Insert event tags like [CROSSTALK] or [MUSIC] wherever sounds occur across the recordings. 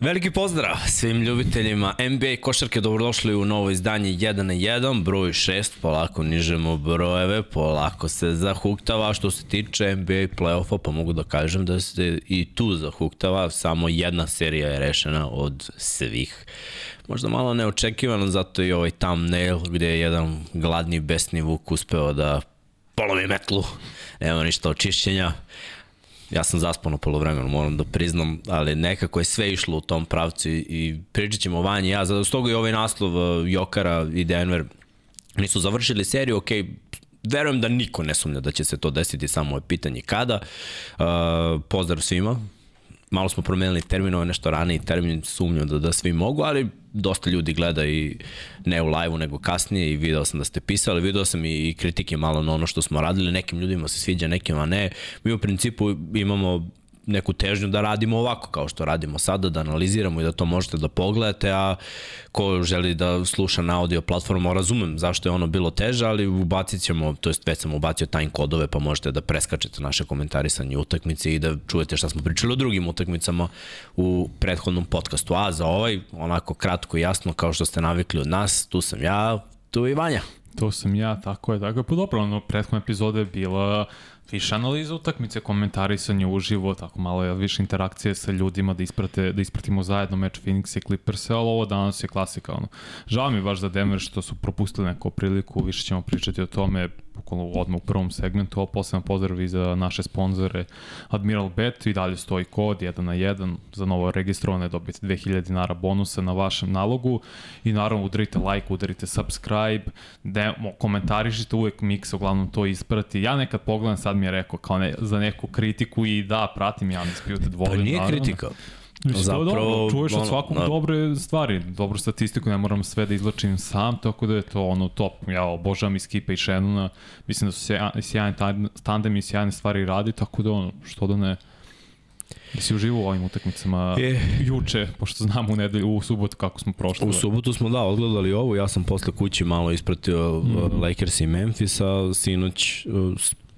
Veliki pozdrav svim ljubiteljima NBA košarke, dobrodošli u novo izdanje 1 na 1, broj 6, polako nižemo brojeve, polako se zahuktava, što se tiče NBA playoffa, pa mogu da kažem da se i tu zahuktava, samo jedna serija je rešena od svih. Možda malo neočekivano, zato i ovaj thumbnail gde je jedan gladni besni Vuk uspeo da polovi metlu, nema ništa očišćenja, ja sam zaspao na polovremenu, moram da priznam, ali nekako je sve išlo u tom pravcu i pričat ćemo vanje ja, zato stoga i ovaj naslov uh, Jokara i Denver. Nisu završili seriju, ok, verujem da niko ne sumnja da će se to desiti, samo je pitanje kada. Uh, pozdrav svima, malo smo promenili terminove, nešto ranije termin sumnjam da, da svi mogu, ali dosta ljudi gleda i ne u live-u nego kasnije i video sam da ste pisali, video sam i kritike malo na ono što smo radili, nekim ljudima se sviđa, nekima ne. Mi u principu imamo neku težnju da radimo ovako kao što radimo sada, da analiziramo i da to možete da pogledate, a ko želi da sluša na audio platformu, razumem zašto je ono bilo teže, ali ubacit ćemo, to jest već sam ubacio time kodove, pa možete da preskačete naše komentarisanje utakmice i da čujete šta smo pričali o drugim utakmicama u prethodnom podcastu. A za ovaj, onako kratko i jasno, kao što ste navikli od nas, tu sam ja, tu i Vanja. To sam ja, tako je, tako je. Pa dobro, ono, prethodna epizoda je bila više analiza utakmice, komentarisanje uživo, tako malo je više interakcije sa ljudima da isprate da ispratimo zajedno meč Phoenix i Clippers, ali ovo danas je klasika ono. Žao mi baš za Denver što su propustili neku priliku, više ćemo pričati o tome bukvalno odmah u prvom segmentu, a posebno pozdrav i za naše sponzore Admiral Bet i dalje stoji kod 1 na 1 za novo registrovane dobiti 2000 dinara bonusa na vašem nalogu i naravno udarite like, udarite subscribe, de, komentarišite uvek Mix uglavnom to isprati. Ja nekad pogledam, sad mi je rekao kao ne, za neku kritiku i da, pratim ja Undisputed volim. Pa nije naravno. kritika. Mislim, Zapravo, dobro, čuješ od svakog ono, dobre stvari, dobru statistiku, ne moram sve da izlačim sam, tako da je to ono top. Ja obožavam i Skipa i Shannona, mislim da su sjajni tandem i sjajne stvari radi, tako da ono, što da ne... Da si uživo u ovim utakmicama e. juče, pošto znam u nedelju, u subotu kako smo prošli. U subotu smo da, odgledali ovo, ja sam posle kući malo ispratio mm -hmm. Lakers i Memphisa, sinoć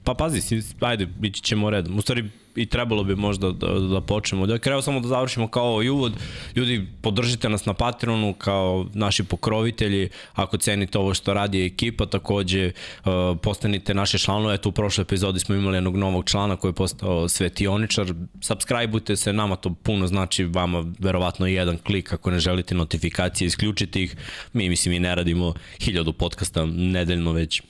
Pa pazi, ajde, ići ćemo redom. U stvari, i trebalo bi možda da, da počnemo. Da kreo samo da završimo kao ovaj uvod. Ljudi, podržite nas na Patreonu kao naši pokrovitelji. Ako cenite ovo što radi ekipa, takođe uh, postanite naše članove. Eto u prošloj epizodi smo imali jednog novog člana koji je postao svetioničar. Subscribeujte se, nama to puno znači, vama verovatno jedan klik ako ne želite notifikacije, isključite ih. Mi, mislim, i ne radimo hiljadu podcasta nedeljno već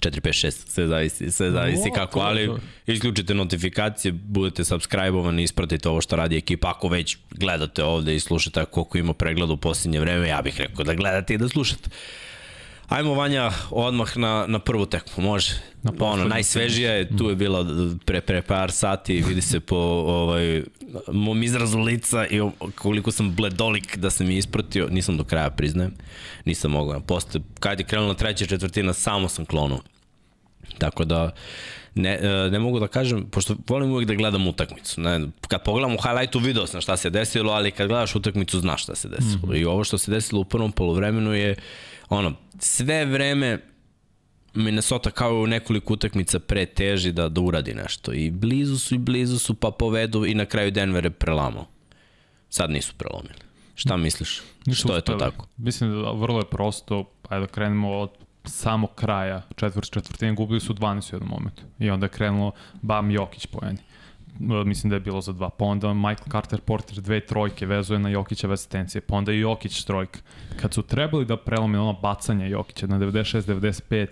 4, 5, 6, sve zavisi, sve zavisi o, kako, ali isključite notifikacije, budete subscribe-ovani, ispratite ovo što radi ekipa, ako već gledate ovde i slušate koliko ima pregleda u posljednje vreme, ja bih rekao da gledate i da slušate. Ajmo Vanja odmah na, na prvu tekmu, može. Na pa ono, najsvežija je, tu je bila pre, pre par sati, vidi se po ovaj, mom izrazu lica i koliko sam bledolik da sam mi ispratio, nisam do kraja priznajem, nisam mogao. Posle, kad je krenula treća četvrtina, samo sam klonuo. Tako da, ne, e, ne mogu da kažem, pošto volim uvek da gledam utakmicu. Ne, kad pogledam u highlightu video sam šta se desilo, ali kad gledaš utakmicu znaš šta se desilo. Mm -hmm. I ovo što se desilo u prvom polovremenu je ono, sve vreme Minnesota kao u nekoliko utakmica pre teži da, da uradi nešto. I blizu su i blizu su pa povedu i na kraju Denver je prelamao. Sad nisu prelomili. Šta misliš? Nisu Što je to tako? Mislim da vrlo je prosto, ajde da krenemo od samo kraja četvrt četvrtine, gubili su 12 u jednom momentu. I onda je krenulo Bam Jokić po eni. E, mislim da je bilo za dva. Pa onda Michael Carter Porter dve trojke vezuje na Jokićeve asistencije. Pa onda i Jokić trojka. Kad su trebali da prelome ono bacanje Jokića na 96-95,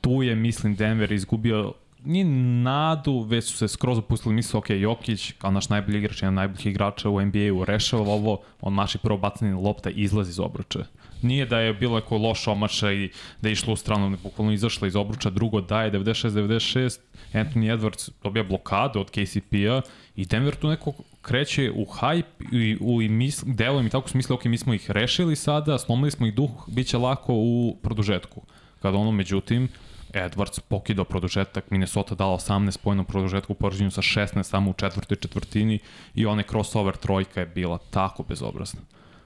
tu je, mislim, Denver izgubio nije nadu, već su se skroz opustili, misle, ok, Jokić, kao naš najbolji igrač, jedan najboljih igrača u NBA-u, rešava ovo, on maši prvo bacanje lopta i izlazi iz obruča. Nije da je bilo neko loš omaša i da je išlo u stranu, bukvalno izašla iz obruča, drugo daje 96-96, Anthony Edwards dobija blokadu od KCP-a i Denver tu neko kreće u hype i u i misl, delujem i tako smisle, ok, mi smo ih rešili sada, slomili smo ih duh, bit će lako u produžetku. Kada ono, međutim, Edwards pokidao produžetak, Minnesota dala 18 pojena u produžetku u poređenju sa 16 samo u četvrtoj četvrtini i onaj crossover trojka je bila tako bezobrazna.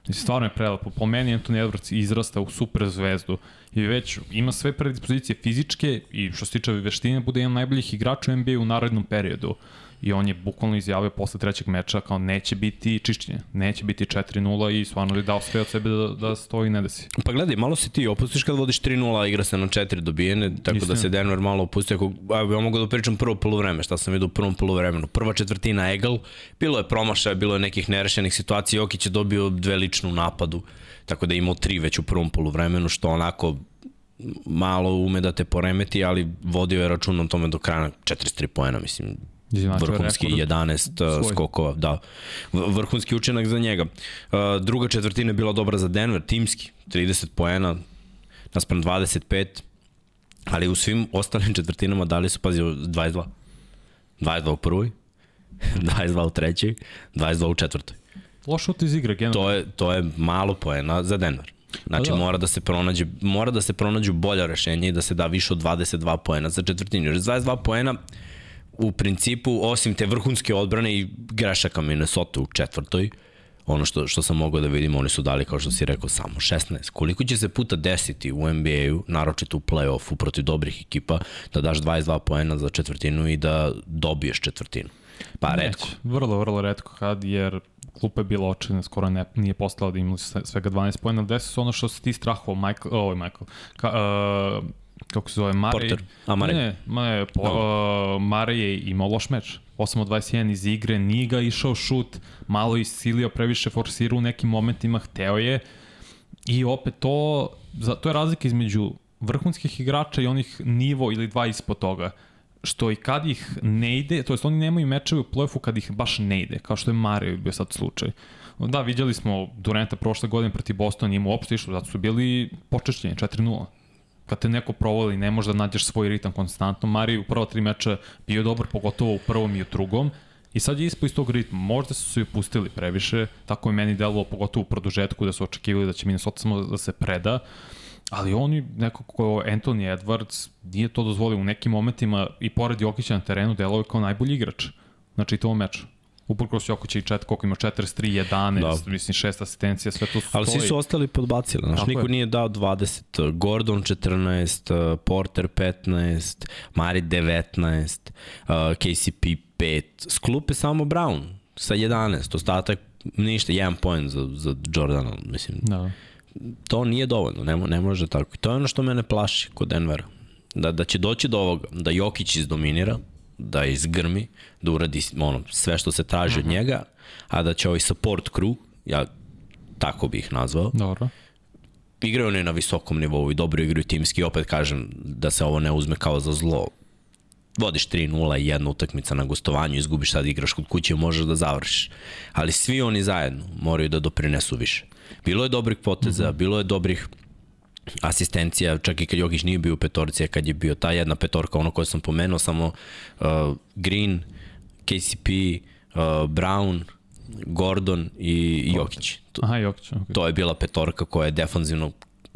Mislim, stvarno je prelepo. Po meni Anthony Edwards izrasta u super zvezdu i već ima sve predispozicije fizičke i što se tiče veštine bude jedan najboljih igrača u NBA u narednom periodu. I on je bukvalno izjavio posle trećeg meča kao neće biti čišćenje, neće biti 4-0 i stvarno je dao sve od sebe da, da stoji ne desi. Pa gledaj, malo se ti opustiš kad vodiš 3-0, a igra se na 4 dobijene, tako Istina. da se Denver malo opusti. Ako, ja mogu da pričam prvo polovreme, šta sam vidio u prvom polovremenu. Prva četvrtina Egal, bilo je promašaja, bilo je nekih nerešenih situacija, Jokić je dobio dve ličnu napadu, tako da je imao tri već u prvom polovremenu, što onako malo ume da te poremeti, ali vodio je račun o tome do kraja 43 poena, mislim, vrhunski 11 uh, skokova, da. Vrhunski učinak za njega. Uh, druga četvrtina je bila dobra za Denver, timski, 30 poena, naspram 25, ali u svim ostalim [LAUGHS] četvrtinama dali su, pazi, 22. 22 u prvoj, [LAUGHS] 22 u trećoj, 22 u četvrtoj. Loš šut iz igre, generalno. To je, to je malo poena za Denver. Znači, pa da. mora da se pronađe, mora da se pronađu bolja rešenja i da se da više od 22 poena za četvrtinu. Jer 22 poena u principu, osim te vrhunske odbrane i grešaka Minnesota u četvrtoj, ono što, što sam mogao da vidim, oni su dali, kao što si rekao, samo 16. Koliko će se puta desiti u NBA-u, naročito u play-offu protiv dobrih ekipa, da daš 22 poena za četvrtinu i da dobiješ četvrtinu? Pa Neće. redko. Vrlo, vrlo redko kad, jer klupa je bila očina, skoro ne, nije postala da imali svega 12 pojena, ali desi su ono što se ti strahovao, Michael, ovo je Michael, ka, uh, kako se zove, Mare. Porter. A, Mare. Ne, ne, po, no. uh, Mare je imao loš meč. 8 od 21 iz igre, nije ga išao šut, malo isilio, previše forsirao u nekim momentima, hteo je. I opet to, za, to je razlika između vrhunskih igrača i onih nivo ili dva ispod toga što i kad ih ne ide, to jest oni nemaju mečeve u play-offu kad ih baš ne ide, kao što je Mario bio sad slučaj. Da, vidjeli smo Durenta prošle godine protiv Bostona, njima uopšte išlo, zato su bili počešćeni, 4-0 kad te neko provali ne možeš da nađeš svoj ritam konstantno. Mari u prva tri meča bio dobar, pogotovo u prvom i u drugom. I sad je ispo iz tog ritma. Možda su se pustili previše, tako je meni delovalo, pogotovo u produžetku, da su očekivali da će Minnesota samo da se preda. Ali oni, neko ko Anthony Edwards, nije to dozvolio u nekim momentima i pored Jokića na terenu delovao kao najbolji igrač na čitavom meču. Uprkos Jokić i čet, koliko ima 43, 11, da. mislim šest asistencija, sve to stoji. Ali svi su ostali podbacili, znaš, niko je. nije dao 20, Gordon 14, Porter 15, Mari 19, KCP 5, sklupe samo Brown sa 11, ostatak ništa, jedan point za, za Jordana, mislim. Da to nije dovoljno, ne, ne može tako. I to je ono što mene plaši kod Denvera. Da, da će doći do ovoga, da Jokić izdominira, da izgrmi, da uradi ono, sve što se traži uh -huh. od mhm. njega, a da će ovaj support crew, ja tako bih ih nazvao, Dobro. igraju oni na visokom nivou i dobro igraju timski, opet kažem da se ovo ne uzme kao za zlo. Vodiš 3-0 i jedna utakmica na gostovanju, izgubiš sad igraš kod kuće i možeš da završiš. Ali svi oni zajedno moraju da doprinesu više. Bilo je dobrih poteza, mm -hmm. bilo je dobrih asistencija, čak i kad Jokić nije bio u petorci, kad je bio ta jedna petorka, ono koje sam pomenuo, samo uh, Green, KCP, uh, Brown, Gordon i Jokić. Aha, Jokić. Okay. To je bila petorka koja je defanzivno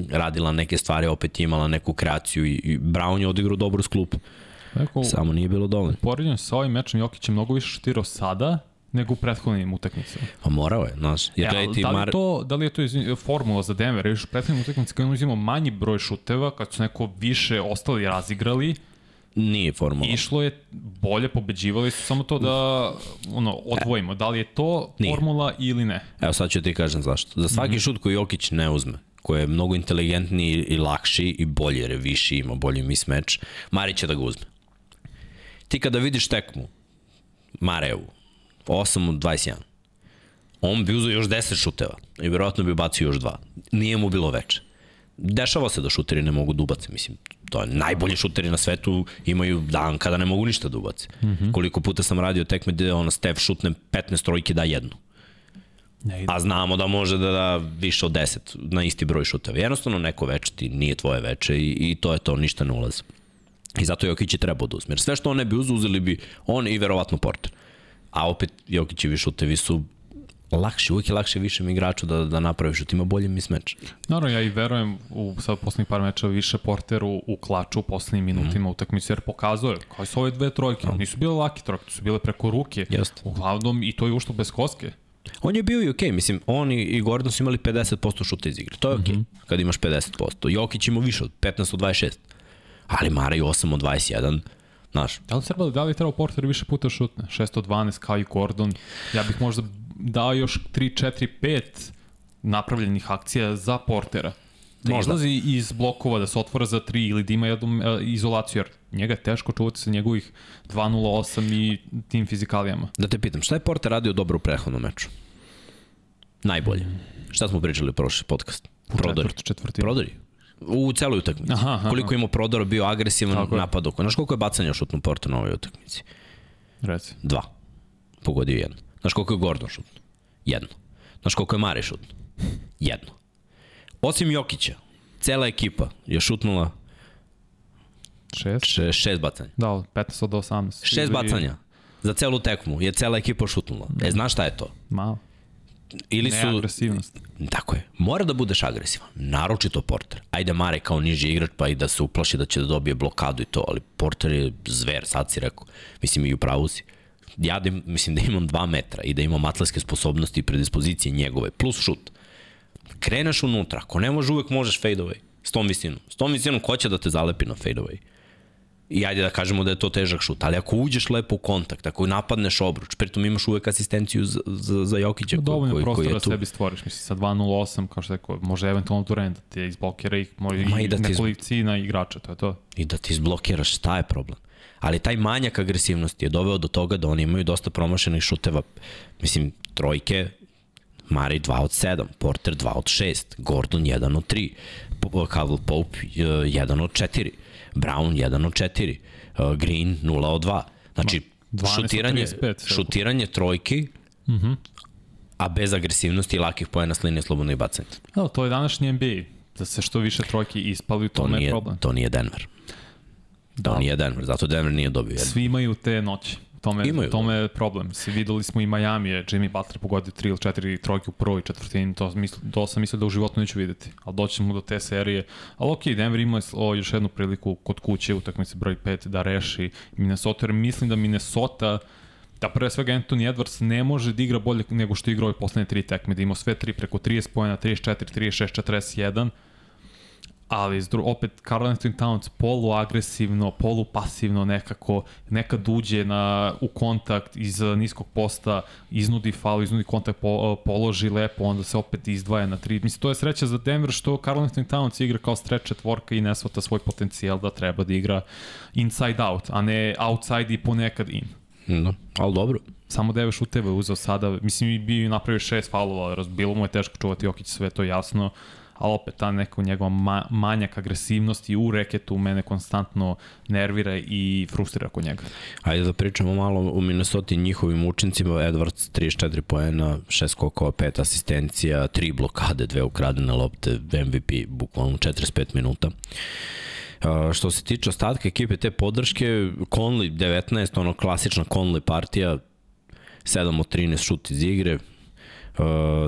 radila neke stvari, opet imala neku kreaciju i, i Brown je odigrao dobro sklup. Eko, Samo nije bilo dovoljno. Poređenje sa ovim mečem Jokić je mnogo više šutirao sada nego u prethodnim utakmicama. Pa morao je, znaš. Jer e, ti da, li mar... to, da li je to izvin, formula za Denver, još u prethodnim utakmicama kada uzimao manji broj šuteva, kad su neko više ostali razigrali, Nije formula. Išlo je bolje, pobeđivali su samo to da ono, odvojimo. Da li je to Nije. formula ili ne? Evo sad ću ti kažem zašto. Za svaki mm -hmm. šut koji Jokić ne uzme, koji je mnogo inteligentniji i lakši i bolji, jer je viši, ima bolji mismatch, Mari će da ga uzme. Ti kada vidiš tekmu, Marevu, 8 od 21. On bi uzao još 10 šuteva i verovatno bi bacio još dva. Nije mu bilo veče. Dešava se da šuteri ne mogu da ubace, mislim, to je najbolji šuteri na svetu imaju dan kada ne mogu ništa da ubace. Mm -hmm. Koliko puta sam radio tekme gde ono Steph šutne 15 trojke da jednu. Ne A znamo da može da da više od 10 na isti broj šuteva. Jednostavno neko veče ti nije tvoje veče i, i to je to, ništa ne ulazi. I zato Jokić je trebao da uzme. Sve što on ne bi uzeli, bi on i verovatno Porter a opet Jokićevi šutevi su lakše, uvijek je lakše višem igraču da, da napravi šut, ima bolji mismeč. Naravno, ja i verujem u sad poslednjih par meča više porteru u klaču u poslednjim minutima mm. utakmice, jer pokazuje kao su ove dve trojke, mm. nisu bile laki trojke, su bile preko ruke, Just. uglavnom i to je ušlo bez koske. On je bio i okej, okay. mislim, on i Gordon su imali 50% šuta iz igre, to je okej, okay, mm -hmm. kad imaš 50%. Jokić ima više od 15 od 26, ali Mara i 8 od 21, Znaš, Da li treba da li treba Porter više puta šutne? 612 kao i Gordon. Ja bih možda dao još 3, 4, 5 napravljenih akcija za Portera. Da Možda. izlazi iz blokova, da se otvora za 3 ili da ima jednu e, izolaciju, jer njega je teško čuvati sa njegovih 2.08 i tim fizikalijama. da te pitam, šta je Porter radio dobro u prethodnom meču? Najbolje. Šta smo pričali u prošli podcast? Prodori. Četvrt, četvrti. Prodori. U celoj utakmici. Aha, aha. Koliko je imao prodora, bio agresivan Tako napad oko. Znaš koliko je bacanja šutno Porter na ovoj utakmici? Reci. Dva. Pogodio jedno. Znaš koliko je Gordon šutno? Jedno. Znaš koliko je Mare šutno? Jedno. Osim Jokića, cela ekipa je šutnula Šest? še, šest bacanja. Da, 15 od 18. Šest bacanja. Za celu tekmu je cela ekipa šutnula. E, znaš šta je to? Malo. Ili su... Neagresivnost. Tako je. Mora da budeš agresivan. Naročito Porter. Ajde Mare kao niži igrač pa i da se uplaši da će da dobije blokadu i to, ali Porter je zver, sad si rekao. Mislim i u pravu si. Ja da, im- mislim da imam 2 metra i da imam atletske sposobnosti i predispozicije njegove, plus šut. Kreneš unutra, ako ne može uvek možeš fade away. S tom visinom. S tom visinom ko će da te zalepi na fade away? I ajde da kažemo da je to težak šut, ali ako uđeš lepo u kontakt, ako napadneš obruč, pritom imaš uvek asistenciju za, za, za Jokića koji, Dovoljno koji, koji je da tu. sebi stvoriš. Mislim, sa 2.08, kao što rekao, može eventualno Durant da te izblokira ih, može Ma i, i da ti iz- nekolicina igrača, to je to. i da ti izblokiraš, šta je problem? Ali taj manjak agresivnosti je doveo do toga da oni imaju dosta promašenih šuteva. Mislim, trojke, Mari 2 od 7, Porter 2 od 6, Gordon 1 od 3, Po- Caldwell Pope uh, 1 od 4, Brown 1 od 4, uh, Green 0 od 2. Znači, 12 od šutiranje, 35, sve šutiranje trojki, a bez agresivnosti i lakih pojena s linije slobodno i bacanja. Da, to je današnji NBA. Da se što više trojki ispali, to, To nije, problem. to nije Denver. To nije Denver, zato Denver nije dobio. Svi imaju te noći. Tome, Imaju. tome je problem. Se videli smo i Miami, je Jimmy Butler pogodio 3 ili 4 trojke u prvoj četvrtini, to, misl, to sam mislio da u životu neću videti. Ali doći ćemo do te serije. Ali okej, Denver ima o, još jednu priliku kod kuće, utakmice broj 5, da reši Minnesota, jer mislim da Minnesota da pre svega Anthony Edwards ne može da igra bolje nego što je igrao ove poslednje tri tekme, da ima sve tri preko 30 pojena, 34, 36, 41, ali opet Carl Anthony Towns poluagresivno, polupasivno nekako, nekad uđe na, u kontakt iz niskog posta, iznudi faul, iznudi kontakt, po, položi lepo, onda se opet izdvaja na tri. Mislim, to je sreća za Denver što Carl Anthony Towns igra kao stretch četvorka i ne svata svoj potencijal da treba da igra inside out, a ne outside i ponekad in. Da, ali dobro. Samo šuteva je uzeo sada, mislim i bio i napravio šest faulova, bilo mu je teško čuvati Jokić, sve to je jasno, ali opet ta neko njegova ma, manjak agresivnosti u reketu mene konstantno nervira i frustrira kod njega. Ajde da pričamo malo u Minnesota i njihovim učincima. Edwards 34 poena, 6 skokova, 5 asistencija, 3 blokade, 2 ukradene lopte, MVP bukvalno 45 minuta. Što se tiče ostatka ekipe te podrške, Conley 19, ono klasična Conley partija, 7 od 13 šut iz igre, uh,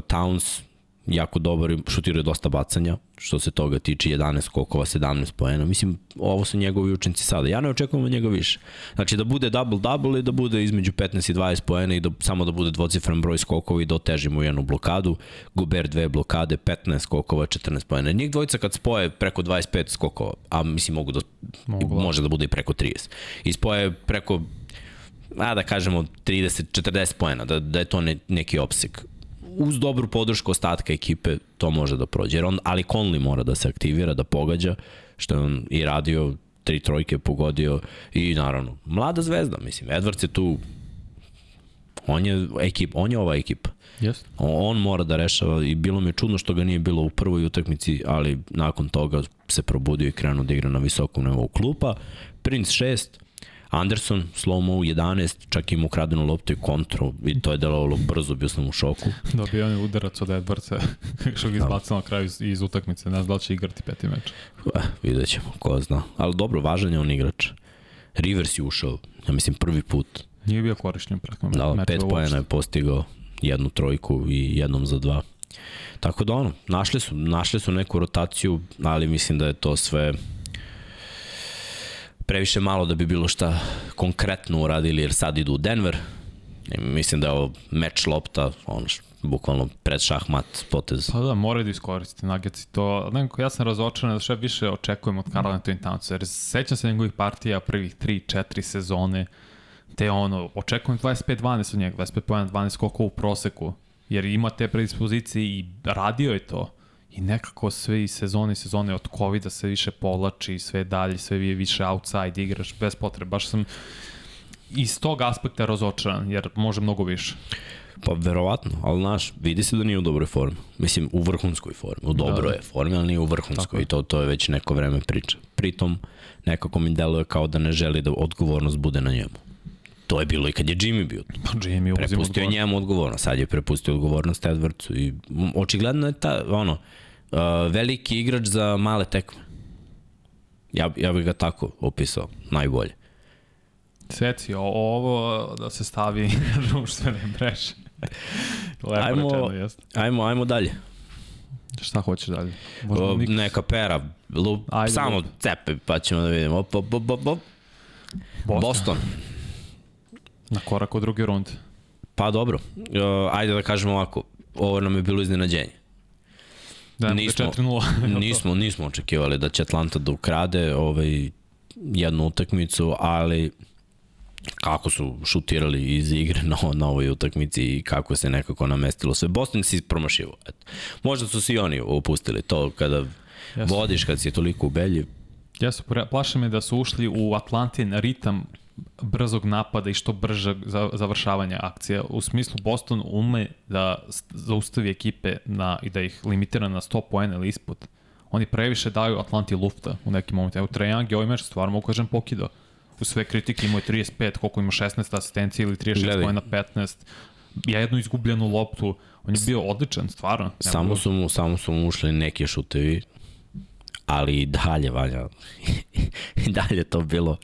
Towns jako dobar, šutirao dosta bacanja, što se toga tiče 11 skokova, 17 poena. Mislim, ovo su njegovi učinci sada. Ja ne očekujem od njega više. Znači da bude double-double i da bude između 15 i 20 poena i da, samo da bude dvocifran broj skokova i da otežimo jednu blokadu. Guber dve blokade, 15 skokova, 14 poena. Njih dvojica kad spoje preko 25 skokova, a mislim mogu da, Mogu, da. može da bude i preko 30. I spoje preko a da kažemo 30-40 poena, da, da je to ne, neki opsek. Uz dobru podršku ostatka ekipe to može da prođe. Jer on, ali Conley mora da se aktivira, da pogađa, što je on i radio, tri trojke pogodio i naravno, mlada zvezda, mislim, Edwards je tu on je ekip, on je ova ekipa. Jeste. On, on mora da rešava i bilo mi je čudno što ga nije bilo u prvoj utakmici, ali nakon toga se probudio i krenuo da igra na visokom nivou klupa. Prince 6, Anderson, slow-mo 11, čak ima ukradenu loptu i kontru i to je delovalo brzo, bio sam u šoku. [LAUGHS] Dobio on je udarac od Edwardsa, [LAUGHS] što ga izbacao na kraju iz, iz utakmice, ne znam da će igrati peti meč. Eh, vidjet ćemo, ko zna. Ali dobro, važan je on igrač. Rivers je ušao, ja mislim prvi put. Nije bio korišćen prethodno Da, mečeva pet uopšte. pojena je postigao, jednu trojku i jednom za dva. Tako da ono, našli su, našli su neku rotaciju, ali mislim da je to sve previše malo da bi bilo šta konkretno uradili, jer sad idu u Denver, I mislim da je ovo meč lopta, ono bukvalno pred šahmat potez. Pa da, moraju da iskoriste Nuggets i to. Nekako ja sam razočaran da sve više očekujem od Karla Anthony Townsa, jer sećam se njegovih partija prvih 3-4 sezone, te ono, očekujem 25-12 od njega, 25 pojena, 12 skokova u proseku, jer ima te predispozicije i radio je to. I nekako sve i sezone i sezone od COVID-a sve više povlači, sve dalje, sve je više outside igraš, bez potrebe. Baš sam iz tog aspekta razočaran, jer može mnogo više. Pa verovatno, ali znaš, vidi se da nije u dobroj formi. Mislim, u vrhunskoj formi. U dobroj Da. je formi, ali nije u vrhunskoj. Tako. I to, to je već neko vreme priča. Pritom, nekako mi deluje kao da ne želi da odgovornost bude na njemu. To je bilo i kad je Jimmy bio tu. Pa Jimmy Prepustio je odgovor. njemu odgovornost, sad je prepustio odgovornost Edwardsu i očigledno je ta, ono, uh, veliki igrač za male tekme. Ja, ja bih ga tako opisao, najbolje. Seci, o- ovo da se stavi [LAUGHS] na društvene mreže. [LAUGHS] Lepo Ajmo- rečeno, jeste. Ajmo, ajmo dalje. Šta hoćeš dalje? O, Možda nik... neka pera, lup, Ajde, samo lup. cepe pa ćemo da vidimo. Op, op, op, op, op. Boston. Boston. Na korak u drugi rund. Pa dobro, uh, ajde da kažemo ovako, ovo nam je bilo iznenađenje. Da, Nismo. 4-0. [LAUGHS] nismo, nismo očekivali da će Atlanta da ukrade ovaj, jednu utakmicu, ali kako su šutirali iz igre na, na ovoj utakmici i kako se nekako namestilo sve. Boston si promašivo. Eto. Možda su si oni opustili to kada Jesu. vodiš, kad si toliko ubeljiv. Jesu, pre- plaše me da su ušli u Atlantin ritam brzog napada i što brže za, završavanja akcije. U smislu Boston ume da zaustavi ekipe na, i da ih limitira na 100 poena ili ispod. Oni previše daju Atlanti lufta u nekim momentu. Evo Trae Young je ovaj meč stvarno mogu kažem pokidao. U sve kritike imao je 35, koliko ima 16 asistencija ili 36 Gledaj. poena 15. Ja jednu izgubljenu loptu. On je bio odličan, stvarno. Samo su mu, samo su mu ušli neki šutevi, ali i dalje valja. [LAUGHS] I dalje to bilo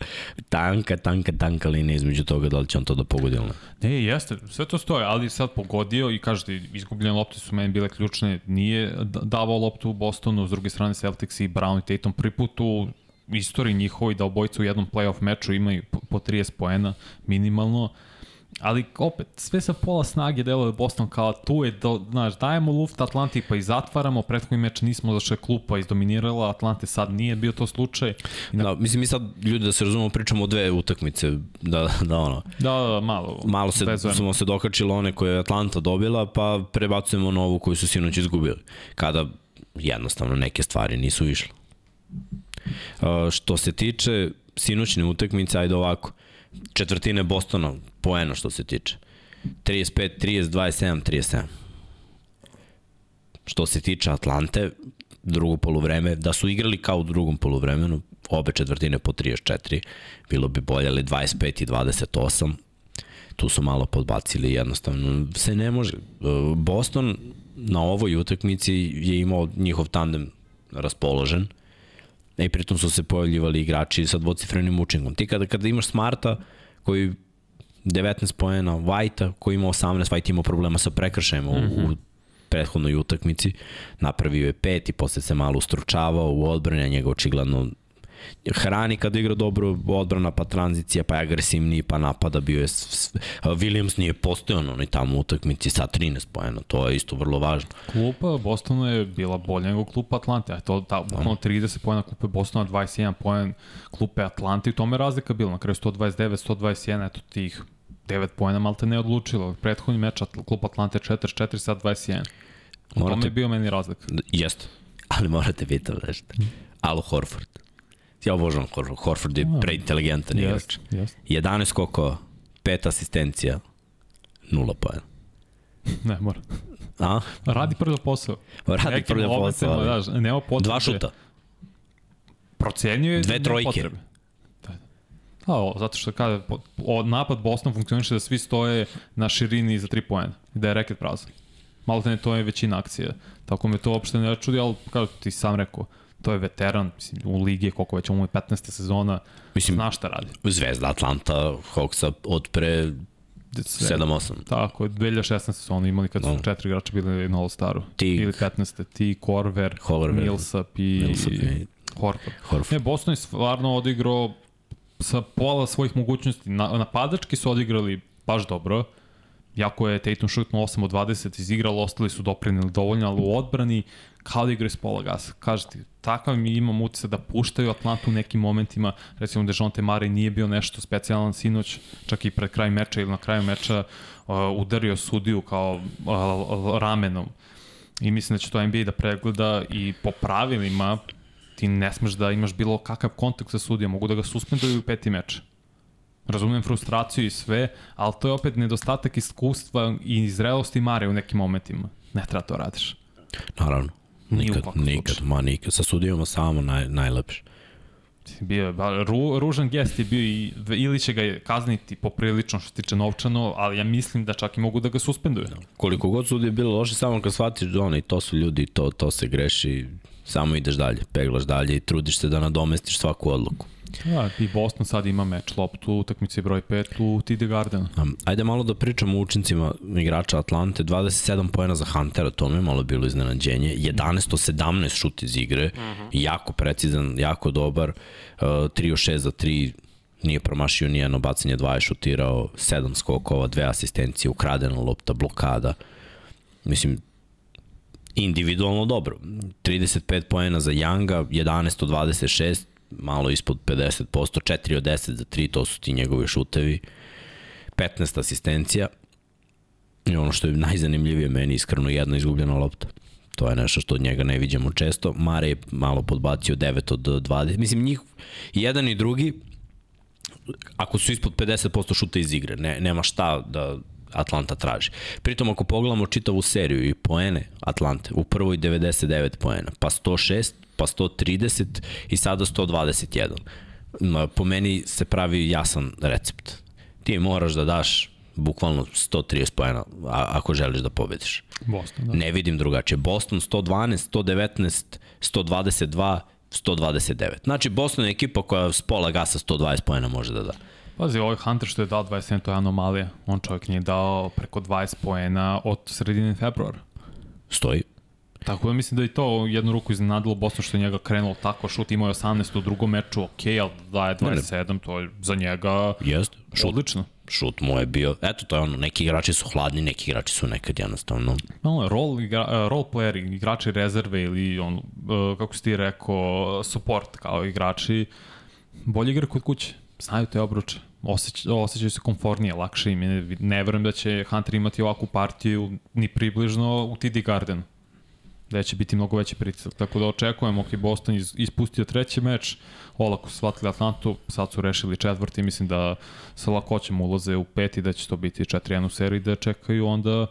tanka, tanka, tanka linija između toga da li će on to da pogodi ili ne. Ne, jeste, sve to stoje, ali sad pogodio i kažete, izgubljene lopte su meni bile ključne, nije da- davao loptu u Bostonu, s druge strane Celtics i Brown i Tatum prvi put u istoriji njihovoj da obojica u jednom playoff meču imaju po 30 poena minimalno, ali opet, sve sa pola snage deluje Boston kao tu je, do, znaš, dajemo luft Atlanti pa i zatvaramo, prethodni meč nismo zašto je klupa izdominirala, Atlante sad nije bio to slučaj. Na, Da, mislim, mi sad, ljudi, da se razumemo, pričamo o dve utakmice, da, da ono, da, da, da, malo. malo se, smo se dokačili one koje je Atlanta dobila, pa prebacujemo na ovu koju su sinoć izgubili. Kada jednostavno neke stvari nisu išle. Uh, što se tiče sinoćne utakmice, ajde ovako, četvrtine Bostona, poena što se tiče. 35, 30, 27, 37. Što se tiče Atlante, drugo poluvreme, da su igrali kao u drugom poluvremenu, obe četvrtine po 34, bilo bi bolje, ali 25 i 28, tu su malo podbacili, jednostavno se ne može. Uh, Boston na ovoj utakmici je imao njihov tandem raspoložen, i pritom su se pojavljivali igrači sa dvocifrenim učinkom. Ti kada, kada imaš Smarta koji 19 poena, White-a koji ima 18, White imao problema sa prekršajem u, mm -hmm. u prethodnoj utakmici, napravio je pet i posle se malo ustručavao u odbrane, njega očigledno hrani kada igra dobro odbrana, pa tranzicija, pa je agresivniji, pa napada, bio je... Williams nije postojano onaj tamo u utakmici sa 13 pojena, to je isto vrlo važno. Klupa Bostonu je bila bolja nego klupa Atlante. A to ta, bukvalno 30 pojena klupe Bostona, 21 poen klupe Atlante i tome je razlika bila. Na kraju 129, 121, eto tih 9 pojena malte ne odlučilo. Prethodni meč klupa Atlante 44, sad 21. U tome Morate- je bio meni razlika. Jeste, ali morate biti nešto. Alo Horford. Ja obožavam Horford. Horford je preinteligentan igrač. jest. 11 skokova, 5 asistencija, 0 pojena. Ne, mora. A? Radi prvo posao. Radi Nekim prvi posao. momentima, ali Znaš, nema potrebe. Dva šuta. Procenjuje Dve trojke. potrebe. Da. Da, o, zato što kada po- o, napad Boston funkcioniše da svi stoje na širini za 3 poena da je reket prazan. Malo te ne to je većina akcija. Tako me to uopšte ne čudi, ali kao ti sam rekao, to je veteran, mislim, u ligi, koliko već mu je 15. sezona, Mislim, zna šta radi. Zvezda Atlanta, Hawksa od pre Sve. 7-8. Tako, 2016. su oni imali kad su No. četiri igrača bili na All-Staru. Tig. Ili 15. Ti, Korver, Korver. Millsap i, Millsap i- Horford. Horford. Ne, Boston je stvarno odigrao sa pola svojih mogućnosti. Na, napadački su odigrali baš dobro. Jako je Tatum šutno 8 od 20 izigralo, ostali su doprinili dovoljno, ali u odbrani kao da igraju s pola gasa. Kažete, takav mi imam utice da puštaju Atlantu u nekim momentima, recimo da Jonte Mare nije bio nešto specijalan sinoć, čak i pred kraj meča ili na kraju meča uh, udario sudiju kao uh, ramenom. I mislim da će to NBA da pregleda i po pravilima ti ne smeš da imaš bilo kakav kontakt sa sudijom, mogu da ga suspenduju u peti meč. Razumem frustraciju i sve, ali to je opet nedostatak iskustva i zrelosti Mare u nekim momentima. Ne treba to radiš. Naravno. Nikad, nikad, ma nikad. Sa sudijama samo naj, najlepše. Bio je, ba, ru, ružan gest je bio i, ili će ga kazniti poprilično što se tiče novčano, ali ja mislim da čak i mogu da ga suspenduju. No. Koliko god sudi je bilo loše, samo kad shvatiš da oni, to su ljudi, to, to se greši, samo ideš dalje, peglaš dalje i trudiš se da nadomestiš svaku odluku. Ja, i Boston sad ima meč loptu, utakmice broj 5 u TD Garden. Um, ajde malo da pričamo o učincima igrača Atlante. 27 pojena za Huntera, to mi je malo bilo iznenađenje. 11 17 šut iz igre, uh mhm. -huh. jako precizan, jako dobar. Uh, 3 6 za 3, nije promašio ni jedno bacanje, dva je šutirao, 7 skokova, dve asistencije, ukradena lopta, blokada. Mislim, individualno dobro. 35 poena za Younga, 11 od 26, malo ispod 50%, 4 od 10 za 3, to su ti njegovi šutevi, 15 asistencija i ono što je najzanimljivije meni iskreno jedna izgubljena lopta. To je nešto što od njega ne vidimo često. Mare je malo podbacio 9 od 20. Mislim, njih, jedan i drugi, ako su ispod 50% šuta iz igre, ne, nema šta da Atlanta traži. Pritom ako pogledamo čitavu seriju i poene Atlante, u prvoj 99 poena, pa 106, pa 130 i sada 121. Po meni se pravi jasan recept. Ti moraš da daš bukvalno 130 pojena ako želiš da pobediš. Boston, da. Ne vidim drugačije. Boston 112, 119, 122, 129. Znači Boston je ekipa koja s pola gasa 120 pojena može da da. Pazi, ovaj Hunter što je dao 27, to je anomalija. On čovjek nije dao preko 20 poena od sredine februara. Stoji. Tako da mislim da je to jednu ruku iznenadilo Boston što je njega krenulo tako, šut imao je 18 u drugom meču, ok, ali daje 27, ne. to je za njega Jest, šut, odlično. Šut mu je bio, eto to je ono, neki igrači su hladni, neki igrači su nekad jednostavno. Malo role, igra, role player, igrači rezerve ili on, e, kako si ti rekao, support kao igrači, bolje igra kod kuće, znaju te obruče osjeć, osjećaju se komfortnije, lakše im. Ne, ne verujem da će Hunter imati ovakvu partiju ni približno u TD Garden da će biti mnogo veći pritisak. Tako da očekujemo, ok, Boston iz, ispustio treći meč, olako su shvatili Atlantu, sad su rešili četvrti, mislim da sa lakoćem ulaze u peti, da će to biti 4-1 u seriji, da čekaju onda,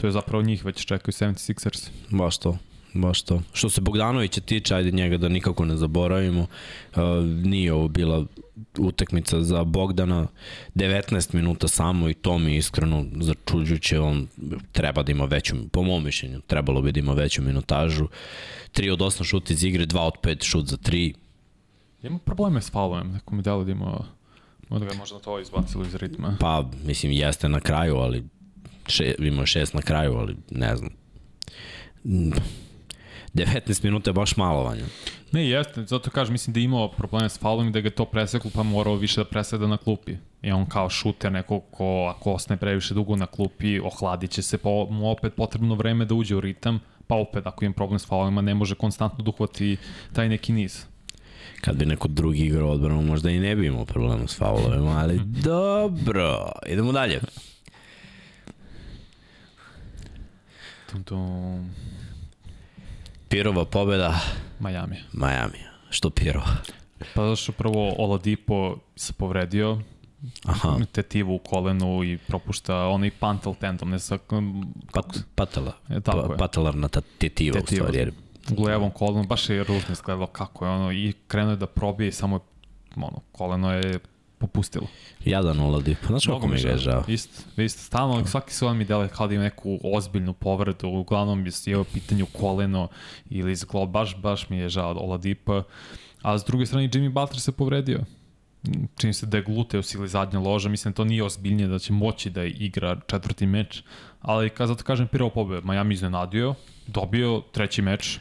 to je zapravo njih, već čekaju 76ers. Baš to baš to. Što se Bogdanovića tiče, ajde njega da nikako ne zaboravimo, uh, nije ovo bila utekmica za Bogdana, 19 minuta samo i to mi iskreno začuđuće, on treba da ima veću, po mom mišljenju, trebalo bi da ima veću minutažu. 3 od 8 šut iz igre, 2 od 5 šut za 3. Ima probleme s faulovem, neko mi delo da ima Možda ga možda to izbacilo iz ritma. Pa, mislim, jeste na kraju, ali še, ima šest na kraju, ali ne znam 19 minuta je baš malo vanja. Ne, jeste, zato kažem, mislim da je imao probleme s faulom i da ga to preseklo, pa morao više da preseda na klupi. I on kao šuter, neko ko ako ostane previše dugo na klupi, ohladit će se, pa mu opet potrebno vreme da uđe u ritam, pa opet ako ima problem s faulima ne može konstantno duhvati taj neki niz. Kad bi neko drugi igrao odbranu, možda i ne bi imao problema s faulovima, ali mhm. dobro, idemo dalje. Tum, tum. Pirova pobeda. Miami. Miami. Što Pirova? Pa zašto prvo Oladipo se povredio, Aha. tetivu u kolenu i propušta onaj pantel tendom, ne sa... Pat, patela. E, pa, je. Patelarna ta tetiva, tetiva u stvari. Jer... U levom kolenu, baš je ružno izgledalo kako je ono, i krenuo je da probije i samo je, ono, koleno je popustilo. Jadan Oladi. Pa znaš kako mi je žao. Isto, isto. Stalno, svaki su mi dele kao da ima neku ozbiljnu povredu, uglavnom je u pitanju koleno ili zglo, baš, baš mi je žao Oladipa. A s druge strane, Jimmy Butler se povredio. Čini se da je gluteus ili zadnja loža, mislim da to nije ozbiljnije da će moći da igra četvrti meč, ali kad zato kažem pirao pobjede, Miami iznenadio, dobio treći meč,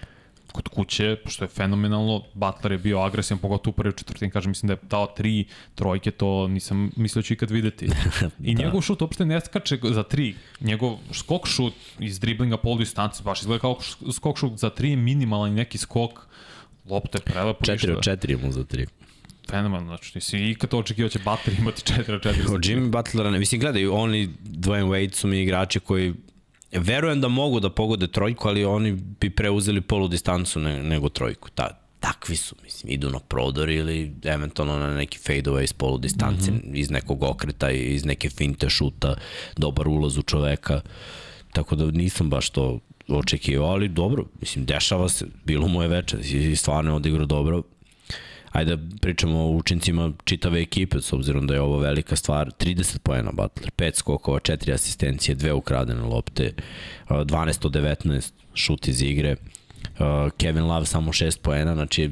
kod kuće, što je fenomenalno, Butler je bio agresivan, pogotovo u prvi četvrtin, kažem, mislim da je dao tri trojke, to nisam mislio da ću ikad videti. [LAUGHS] I da. njegov šut uopšte ne skače za tri, njegov skok šut iz driblinga polu distanci, baš izgleda kao skok šut za tri, minimalan neki skok, lopta je prelepo. Četiri od četiri mu za tri fenomenalno, znači nisi ikad to očekivao će Butler imati 4 od 4. Od Jimmy Butlera, ne, mislim, gledaj, oni Dwayne Wade su mi igrači koji verujem da mogu da pogode trojku, ali oni bi preuzeli polu distancu ne, nego trojku. Ta, takvi su, mislim, idu na prodor ili eventualno na neki away iz polu distance, mm -hmm. iz nekog okreta, iz neke finte šuta, dobar ulaz u čoveka. Tako da nisam baš to očekivao, ali dobro, mislim, dešava se, bilo mu je veče i stvarno je odigrao dobro ajde da pričamo o učincima čitave ekipe, s obzirom da je ovo velika stvar, 30 pojena Butler, 5 skokova, 4 asistencije, 2 ukradene lopte, 12 od 19 šut iz igre, Kevin Love samo 6 poena, znači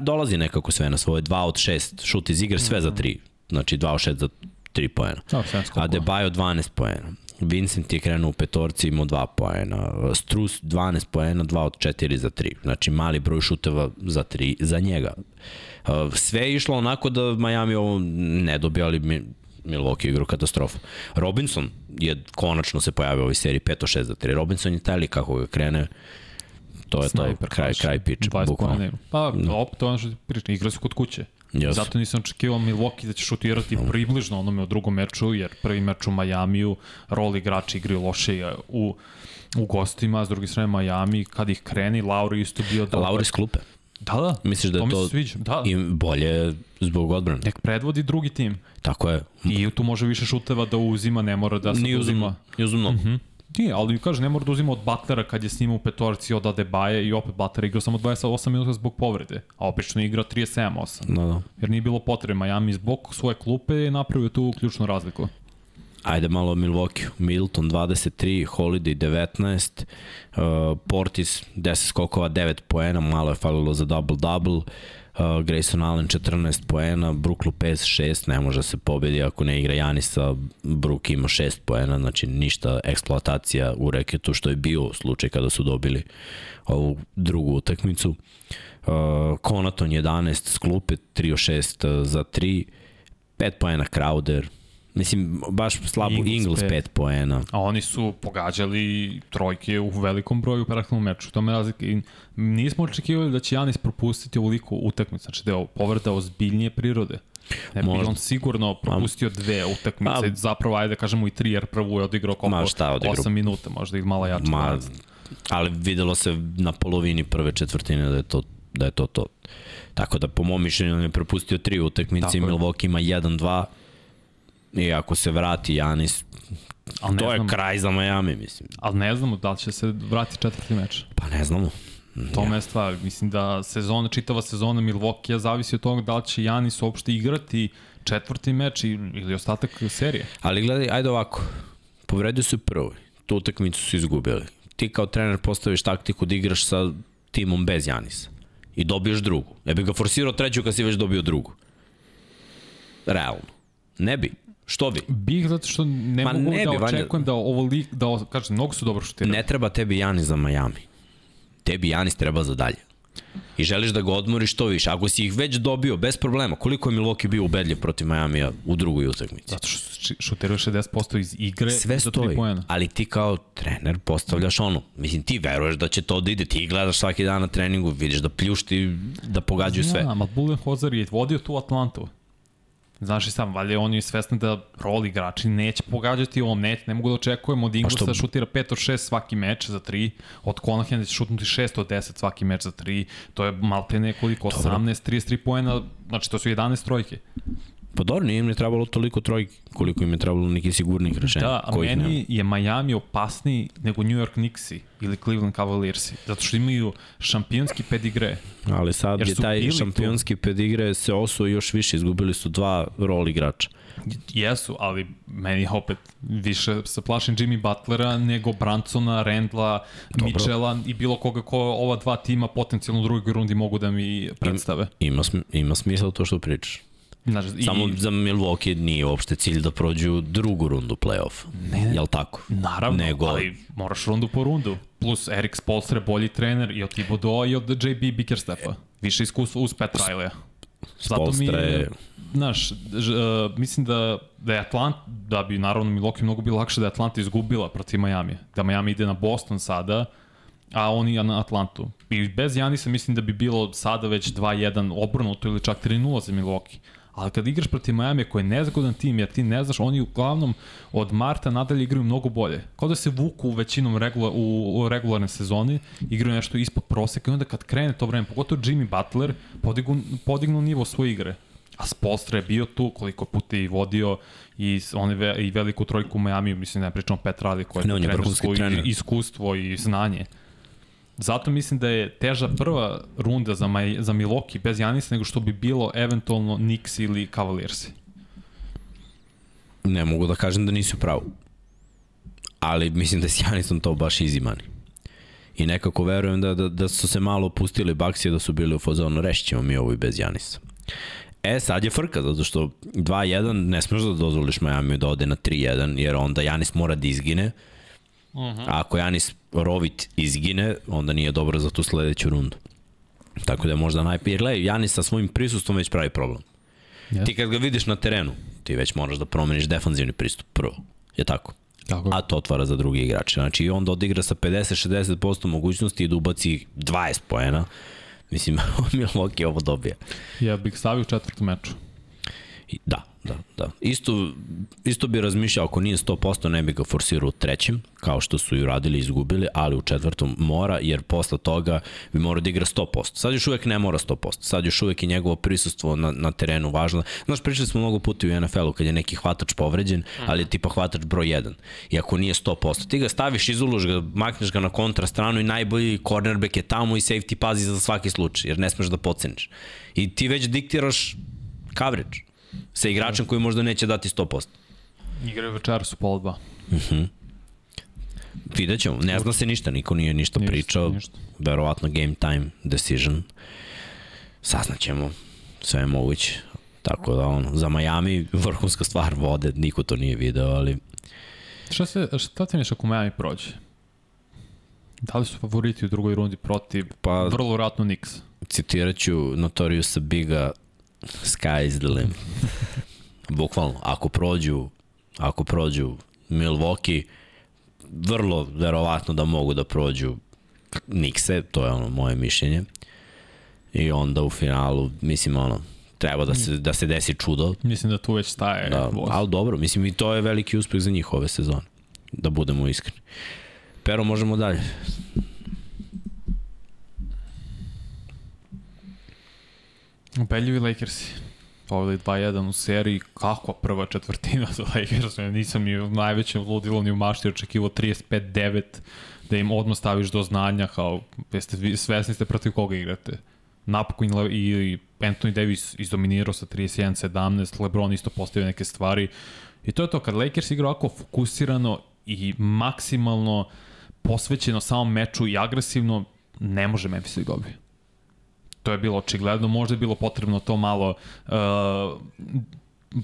dolazi nekako sve na svoje, 2 od 6 šut iz igre, sve za 3, znači 2 od 6 za 3 poena. A Debajo 12 poena. Vincent je krenuo u petorci, imao 2 poena. Strus 12 poena, 2 od 4 za 3. Znači mali broj šuteva za 3 za njega. Sve je išlo onako da Miami ovo ne dobije, ali mi, Milwaukee igru katastrofu. Robinson je konačno se pojavio u ovoj seriji 5-6 za 3. Robinson je taj kako ga krene, to je Sniper, to, kraj, kraj piče, bukvalno. Pa, no. op, to je ono što ti pričam, igra se kod kuće. Yes. Zato nisam očekivao Milwaukee da će šutirati mm. približno onome u drugom meču, jer prvi meč u Majamiju, rol igrači igraju loše u, u gostima, s druge strane Miami, kad ih kreni, Lauri isto bio dobar. Lauri s klupe. Da, da. Misliš da je to, to da. i bolje zbog odbrane? Nek predvodi drugi tim. Tako je. I tu može više šuteva da uzima, ne mora da se Nije uzima. Nije uzima. Mm -hmm. Nije, ali kaže, ne mora da uzima od Butlera kad je snimao u petorci od Adebaje i opet Butler igrao samo 28 minuta zbog povrede, a opično igrao 37-8. Da, da. Jer nije bilo potrebe. Miami zbog svoje klupe je napravio tu ključnu razliku. Ajde malo o Milwaukee. Milton 23, Holiday 19, uh, Portis 10 skokova, 9 poena, malo je falilo za double-double. Uh, Grayson Allen 14 poena, Brook Lopez 6, ne može se pobedi ako ne igra Janisa, Brook ima 6 poena, znači ništa eksploatacija u reketu što je bio slučaj kada su dobili ovu drugu utakmicu. Uh, Konaton 11 sklupe, 3 6 za 3, 5 poena Crowder, Mislim, baš slabo Ingles 5 poena. A oni su pogađali trojke u velikom broju u praktičnom meču. To me razlika. I nismo očekivali da će Janis propustiti ovoliko utakmicu. Znači da je povrda ozbiljnije prirode. Ne bi on sigurno propustio dve utakmice, Ma, zapravo ajde da kažemo i tri, jer prvu je odigrao koliko? Ma šta odigrao? 8 minuta, možda i malo jače. Ma, ali videlo se na polovini prve četvrtine da je to da je to to. Tako da po mom mišljenju on je propustio tri utakmice, Milwaukee ima 1-2 I ako se vrati Janis, Al to je kraj za Miami, mislim. Ali ne znamo da li će se vrati četvrti meč. Pa ne znamo. To ja. je stvar. Mislim da sezona, čitava sezona Milwaukee zavisi od toga da li će Janis uopšte igrati četvrti meč ili ostatak serije. Ali gledaj, ajde ovako. Povredio se prvi. Tu utakmicu su izgubili. Ti kao trener postaviš taktiku da igraš sa timom bez Janisa. I dobiješ drugu. Ne bi ga forsirao treću kad si već dobio drugu. Realno. Ne bi. Što bi? Bih zato što ne Ma mogu ne da bi, očekujem da ovo lik, da, kažem, mnogo su dobro šutirali. Ne treba tebi Janis za Miami. Tebi Janis treba za dalje. I želiš da ga odmoriš što više. Ako si ih već dobio, bez problema, koliko je Milwaukee bio ubedljiv protiv Majamija u drugoj utakmici? Zato što šutiraju 60% iz igre Sve stoji, ali ti kao trener postavljaš ono. Mislim, ti veruješ da će to da ide, ti gledaš svaki dan na treningu, vidiš da pljušti, da pogađaju sve. Ja, ali Budenholzer je vodio tu Atlantu. Znaš i sam, valjda on je svestan da rol igrači neće pogađati ovom net, ne mogu da očekujemo od pa Ingles da šutira 5 od 6 svaki meč za 3, od Conahan da će šutnuti 6 od 10 svaki meč za 3, to je malo pre nekoliko, 18, 33 poena, znači to su 11 trojke. Pa dobro, nije im je trebalo toliko trojki koliko im je trebalo nekih sigurnih rešenja. Da, a meni nema. je Miami opasniji nego New York Knicksi ili Cleveland Cavaliersi, zato što imaju šampionski pedigre. Ali sad je taj šampionski tu. pedigre se osuo još više, izgubili su dva rol igrača. Jesu, ali meni opet više se plašim Jimmy Butlera nego Bransona, Rendla, Dobro. Mitchella i bilo koga ko ova dva tima potencijalno u drugoj rundi mogu da mi predstave. Ima, ima smisla to što pričaš. Znaš, i, Samo za Milwaukee nije uopšte cilj da prođu drugu rundu play-off. Ne. Jel tako? Naravno, Nego- ali moraš rundu po rundu. Plus Erik Spolstra je bolji trener i od Thibodeau i od JB Bickerstaffa. Više iskustva uz Pat Riley. Spolstra je- Znaš, ž, uh, mislim da, da je Atlant, da bi naravno Milwaukee mnogo bilo lakše da je Atlanta izgubila protiv Miami. Da Miami ide na Boston sada, a oni na Atlantu. I bez Janisa mislim da bi bilo sada već 2-1 obrnuto ili čak 3-0 za Milwaukee. Ali kad igraš protiv Miami koji je nezgodan tim, jer ti ne znaš, oni uglavnom od marta nadalje igraju mnogo bolje. Kao da se vuku u većinom regula, u, u regularne sezoni, igraju nešto ispod proseka i onda kad krene to vreme, pogotovo Jimmy Butler, podignu, podignu nivo svoje igre. A Spolstra je bio tu koliko puta je i vodio i on je ve, i veliku trojku u Miami, mislim da ne pričamo Pet Radi koji je vrhunski trenersko i- trener. iskustvo i znanje. Zato mislim da je teža prva runda za, Maj, za Milwaukee bez Janisa nego što bi bilo eventualno Knicks ili Cavaliersi. Ne mogu da kažem da nisi u pravu. Ali mislim da je s Janisom to baš money. I nekako verujem da, da, da su se malo opustili baksije da su bili u fazonu rešćemo mi ovo i bez Janisa. E, sad je frka, zato što 2-1 ne smeš da dozvoliš Miami da ode na 3-1, jer onda Janis mora da izgine. Uh -huh. A ako Janis Rovit izgine, onda nije dobro za tu sledeću rundu. Tako da je možda najpije. Jer gledaj, Janis sa svojim prisustvom već pravi problem. Yes. Ti kad ga vidiš na terenu, ti već moraš da promeniš defanzivni pristup prvo. Je tako? Tako A to otvara za drugi igrače. Znači i onda odigra sa 50-60% mogućnosti i da ubaci 20 poena. Mislim, [LAUGHS] Milwaukee ovo dobija. Ja bih stavio u četvrtom meču. I, da, da, da. Isto, isto bi razmišljao, ako nije 100%, ne bi ga forsirao u trećem, kao što su i uradili i izgubili, ali u četvrtom mora, jer posle toga bi morao da igra 100%. Sad još uvek ne mora 100%. Sad još uvek je njegovo prisustvo na, na terenu važno. Znaš, pričali smo mnogo puta u NFL-u kad je neki hvatač povređen, ali je tipa hvatač broj 1. I ako nije 100%, ti ga staviš, izuluš ga, makneš ga na kontra stranu i najbolji cornerback je tamo i safety pazi za svaki slučaj, jer ne smeš da poceniš. I ti već diktiraš coverage sa igračem koji možda neće dati 100%. Igraju večeras u pol dva. Vidjet ćemo, ne zna se ništa, niko nije ništa, Ništa, pričao, ništa. verovatno game time decision. Saznaćemo, sve je moguće. Tako da, ono, za Miami vrhunska stvar vode, niko to nije video, ali Šta, se, šta ti misliš ako Miami prođe? Da li su favoriti u drugoj rundi protiv Pa- vrlo vratno Knicks? citirat ću Notoriusa Biga Sky is the limit. Bukvalno, ako prođu, ako prođu Milwaukee, vrlo verovatno da mogu da prođu Nikse, to je ono moje mišljenje. I onda u finalu, mislim ono, treba da se, da se desi čudo, Mislim da tu već staje Da, voz. ali dobro, mislim i to je veliki uspeh za njih ove sezone. Da budemo iskreni. Pero možemo dalje. Ubedljivi Lakersi. Povedali 2-1 u seriji. Kakva prva četvrtina za Lakers. Nisam ni u najvećem ludilu ni u mašti očekivao 35-9 da im odmah staviš do znanja kao jeste svesni ste protiv koga igrate. Napokon i i Anthony Davis izdominirao sa 31-17, LeBron isto postavio neke stvari. I to je to, kad Lakers igra ovako fokusirano i maksimalno posvećeno samom meču i agresivno, ne može Memphis da dobije to je bilo očigledno, možda je bilo potrebno to malo uh,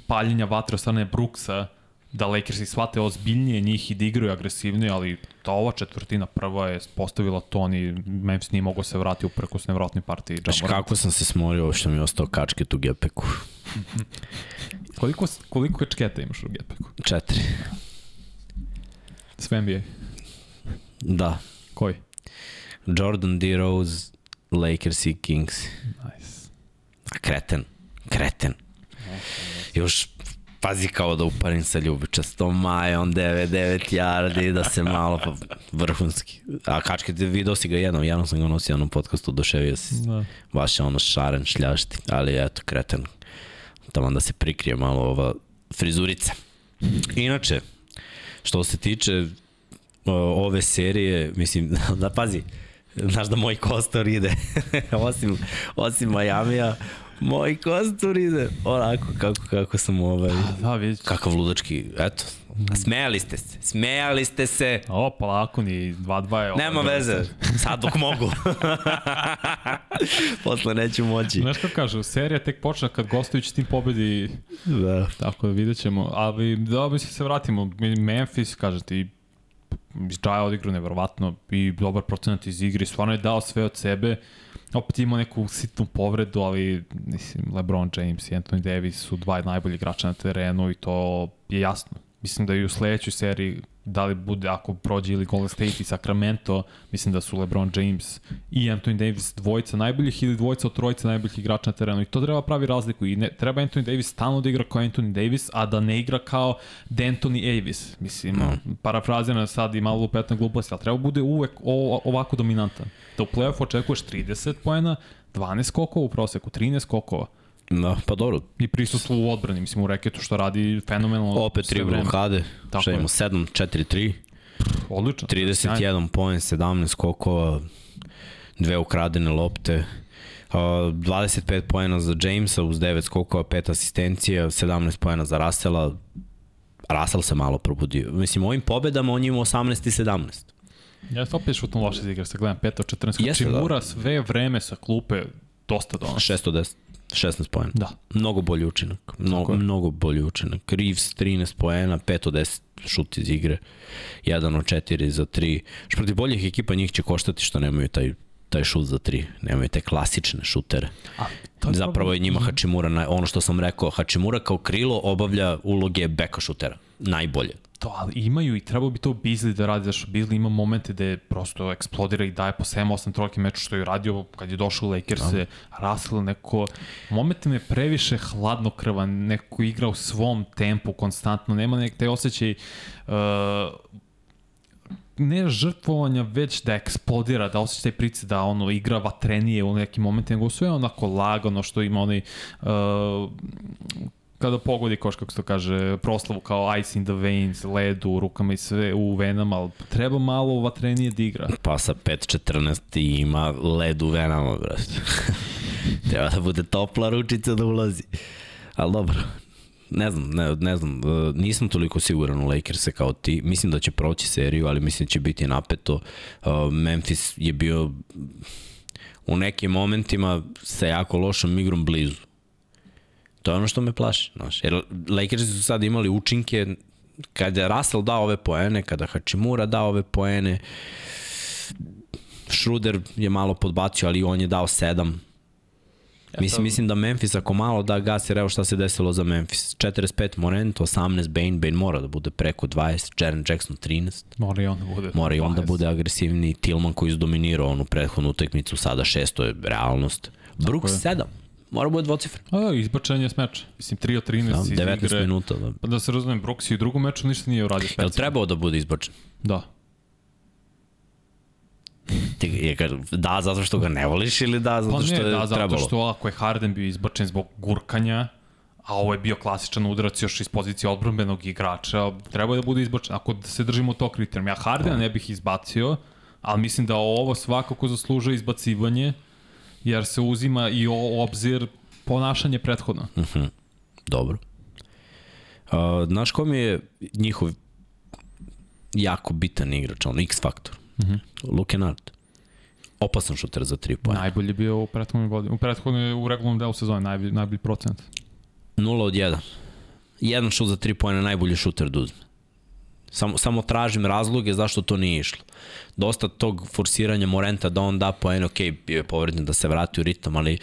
paljenja vatre od strane Brooksa, da Lakersi shvate ozbiljnije njih i da igraju agresivnije, ali ta ova četvrtina prva je postavila ton i Memphis nije mogao se vrati upreko s nevratnoj partiji. Znaš kako sam se smorio što mi je ostao kačket u gepeku. [LAUGHS] Koliko, koliko kačketa imaš u Getpacku? Četiri. Sve NBA. Da. Koji? Jordan D. Rose, Lakers i Kings. Nice. A kreten. Kreten. Još pazi kao da uparim sa ljubičastom majom 9-9 yardi da se malo pa vrhunski. A kačket video si ga jednom, jednom sam ga nosio na jednom podcastu, oduševio si. Da. baš je ono šaren, šljašti, ali eto, kreten. Tamo da se prikrije malo ova frizurica. Inače, što se tiče ove serije, mislim, [LAUGHS] da pazi, znaš da moj kostor ide, [LAUGHS] osim, osim Majamija, Moj kostur ide. Onako, kako, kako sam ovaj... Da, vidiš. Kakav ludački, eto. Smejali ste se, smejali ste se. O, polako ni 2-2 je. Nema ovo. veze, [LAUGHS] sad dok mogu. [LAUGHS] Posle neću moći. Znaš kako kažu, serija tek počne kad gostujući tim pobedi, Da. tako da vidjet ćemo. Ali da bi se vratimo, Memphis, kažete, i Jaja odigrao nevjerovatno i dobar procenat iz igre, stvarno je dao sve od sebe. Opet imao neku sitnu povredu, ali mislim, LeBron James i Anthony Davis su dva najbolji igrača na terenu i to je jasno. Mislim da i u sledećoj seriji, da li bude, ako prođe ili Golden State i Sacramento, mislim da su LeBron James i Anthony Davis dvojica najboljih ili dvojica od trojica najboljih igrača na terenu. I to treba pravi razliku. I ne, treba Anthony Davis stalno da igra kao Anthony Davis, a da ne igra kao D'Anthony Avis. Mislim, no. parafrazirano sad i malo lupetna glupost, ali treba bude uvek o, ovako dominantan. Da u play-off očekuješ 30 poena, 12 skokova u proseku, 13 skokova. Da, pa dobro. I prisustvo u odbrani, mislim u reketu što radi fenomenalno. Opet tri blokade. Tako Šta imamo? 7, 4, 3. Odlično. 31 poen, 17 skokova, dve ukradene lopte. Uh, 25 poena za Jamesa uz 9 skokova, 5 asistencija, 17 poena za Russella. Russell se malo probudio. Mislim, ovim pobedama on je imao 18 i 17. Ja sam opet šutno loše iz igre, sad gledam 5 od 14. Jeste, Znači, da. Sve vreme sa klupe dosta donosi. 610, 16 poena. Da. Mnogo bolji učinak. Mnogo, mnogo bolji učinak. Reeves 13 poena, 5 od 10 šut iz igre, 1 od 4 za 3. Što protiv boljih ekipa njih će koštati što nemaju taj taj šut za 3. Nemaju te klasične šutere. A, to je Zapravo je njima Mhm. Hačimura, ono što sam rekao, Hačimura kao krilo obavlja uloge beka šutera. Najbolje. To, ali imaju i trebao bi to Bizli da radi, zašto Bizli ima momente gde prosto eksplodira i daje po 7-8 trojke meču što je radio kad je došao u Lakers-e, Russell neko, momentima je previše hladnokrvan, neko igra u svom tempu konstantno, nema nek taj osjećaj uh, ne žrtvovanja, već da eksplodira, da osjeća taj price da ono igra vatrenije u nekim momentima, nego sve onako lagano što ima onaj uh, kada pogodi koš, kako se to kaže, proslavu kao ice in the veins, led u rukama i sve u venama, ali treba malo vatrenije da igra. Pa sa 5.14 i ima led u venama, brate. [LAUGHS] Treba da bude topla ručica da ulazi. Ali dobro, ne znam, ne, ne znam, e, nisam toliko siguran u Lakers-e kao ti. Mislim da će proći seriju, ali mislim da će biti napeto. E, Memphis je bio u nekim momentima sa jako lošom igrom blizu. To je ono što me plaši. Znaš. Jer Lakersi su sad imali učinke kada je Russell dao ove poene, kada Hachimura dao ove poene, Schroeder je malo podbacio, ali on je dao 7. Mislim, mislim da Memphis ako malo da gas, jer evo šta se desilo za Memphis. 45 Morant, 18 Bane, Bane mora da bude preko 20, Jaren Jackson 13. Mora i on da bude. Mora i on da 20. bude agresivni. Tillman koji izdominirao onu prethodnu utakmicu, sada šesto je realnost. Brooks je. 7. Mora bude dvocifren. A, da, izbačenje s meča. Mislim, 3 od 13 Da, iz 19 igre. minuta. Da. Pa da se razumem, Brooks i u drugom meču ništa nije uradio Jel specijalno. trebao da bude izbačen? Da. Ti, je, da, zato što ga ne voliš ili da, zato Pa što ne, je da, zato što ako je Harden bio izbačen zbog gurkanja, a ovo je bio klasičan udarac još iz pozicije odbranbenog igrača, treba da bude izbačen. Ako se držimo tog kriterijuma, ja Hardena ne bih izbacio, ali mislim da ovo svakako zaslužuje izbacivanje, jer se uzima i o obzir ponašanje prethodno. Dobro. Uh, znaš ko mi je njihov jako bitan igrač, on X faktor? Mm Mhm. -hmm. Luke Kennard. Opasan šuter za 3 pojena. Najbolji je bio u prethodnoj godini. U prethodnoj, u regularnom delu sezone, najbolji, najbolji procent. 0 od 1. Jedan šut za 3 pojena, najbolji šuter da uzme. Samo, samo tražim razloge zašto to nije išlo. Dosta tog forsiranja Morenta da on da poen, ok, bio je povrednjen da se vrati u ritam, ali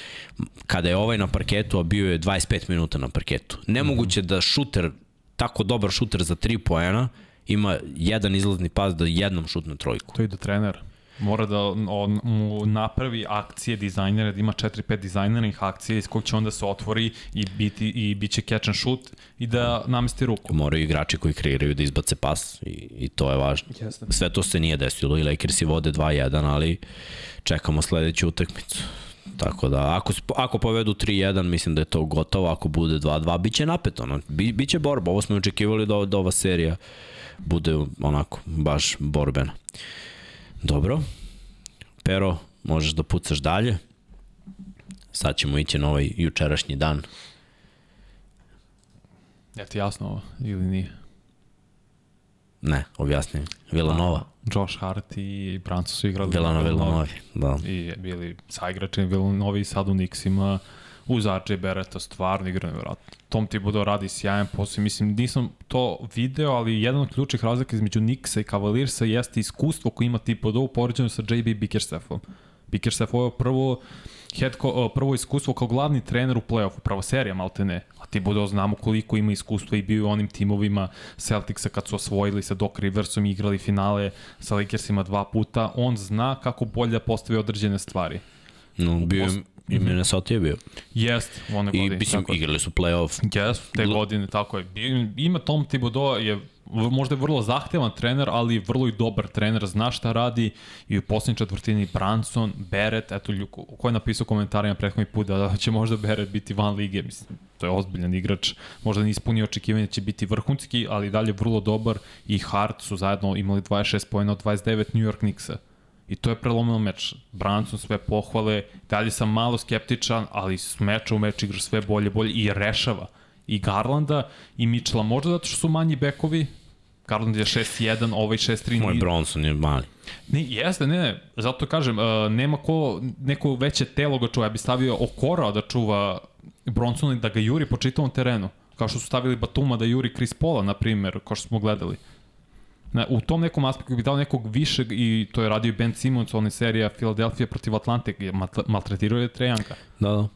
kada je ovaj na parketu, a bio je 25 minuta na parketu, nemoguće da šuter, tako dobar šuter za 3 poena, ima jedan izlazni pas da jednom šutne trojku. To ide trener. Mora da on, mu napravi akcije dizajnera, da ima 4-5 dizajnernih akcija iz kojeg će onda se otvori i biti i biće catch and shoot i da namesti ruku. Moraju igrači koji kreiraju da izbace pas i, i to je važno. Jeste. Sve to se nije desilo i Lakersi vode 2-1, ali čekamo sledeću utakmicu. Tako da, ako, ako povedu 3-1, mislim da je to gotovo, ako bude 2-2, bit će napeto, no? Bi, biće borba, ovo smo očekivali da, da ova serija bude onako, baš borbena. Dobro, Pero, možeš da pucaš dalje. Sad ćemo ići na ovaj jučerašnji dan. Je ti jasno ovo ili nije? Ne, objasni. Villanova. Josh Hart i Branco su igrali Villano Villanovi, da. i bili saigrači Villanovi i sad u Nixima uz RJ Beretta stvarno igra nevjerojatno. Tom Thibodeau radi sjajan posao. Mislim, nisam to video, ali jedan od ključnih razlika između Nixa i Cavaliersa jeste iskustvo koje ima Thibodeau poređeno sa JB Bickerstaffom. Bickerstaff ovo je prvo head ko, prvo iskustvo kao glavni trener u play-offu, prva serija malte ne. A Thibodeau znamo koliko ima iskustva i bio u onim timovima Celticsa kad su osvojili sa Doc Riversom i igrali finale sa Lakersima dva puta. On zna kako bolje da postavi određene stvari. No, bio je I Minnesota je bio. Jest, one I, godine. mislim, tako igrali su playoff. Yes, te godine, tako je. Ima Tom Thibodeau, je možda je vrlo zahtevan trener, ali je vrlo i dobar trener, zna šta radi i u poslednjoj četvrtini Branson, Beret, eto, ko je napisao komentarima prethodni put da će možda Beret biti van lige, mislim, to je ozbiljan igrač, možda ne ispunio očekivanje da će biti vrhunski, ali dalje vrlo dobar i Hart su zajedno imali 26 pojena od 29 New York Knicksa. I to je prelomeno meč. Branson sve pohvale, dalje sam malo skeptičan, ali s meča u meč igra sve bolje, bolje i rešava. I Garlanda i Mitchella, možda zato što su manji bekovi, Garland je 6-1, ovaj 6-3. Moj Bronson je mali. Ne, jeste, ne, ne, zato kažem, uh, nema ko, neko veće telo ga čuva, ja bi stavio Okora da čuva Bronsona i da ga juri po čitavom terenu, kao što su stavili Batuma da juri Chris Paula, na primjer, kao što smo gledali. Na, u tom nekom aspektu bi dao nekog višeg i to je radio i Ben Simmons, ona serija Philadelphia protiv Atlante, gdje maltretirao je Trejanka. Da, da.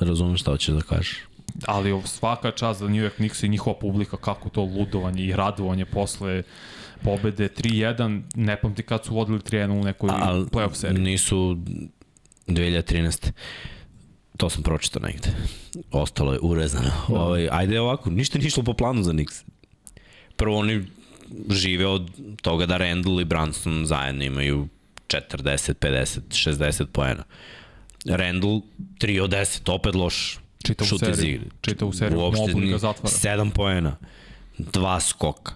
Razumem šta hoćeš da kažeš. Ali svaka čast za New York Knicks i njihova publika, kako to ludovanje i radovanje posle pobede 3-1, ne pamti kad su vodili 3-1 u nekoj Ali playoff seriji. nisu 2013. To sam pročitao negde. Ostalo je urezano. Da. Ovaj, ajde ovako, ništa nije išlo po planu za Knicks. Prvo oni žive od toga da Randall i Branson zajedno imaju 40, 50, 60 poena. Randall 3 od 10, opet loš Čitavu šut iz igre. Čitavu seriju. Uopšte ga zatvara. 7 poena, 2 skoka.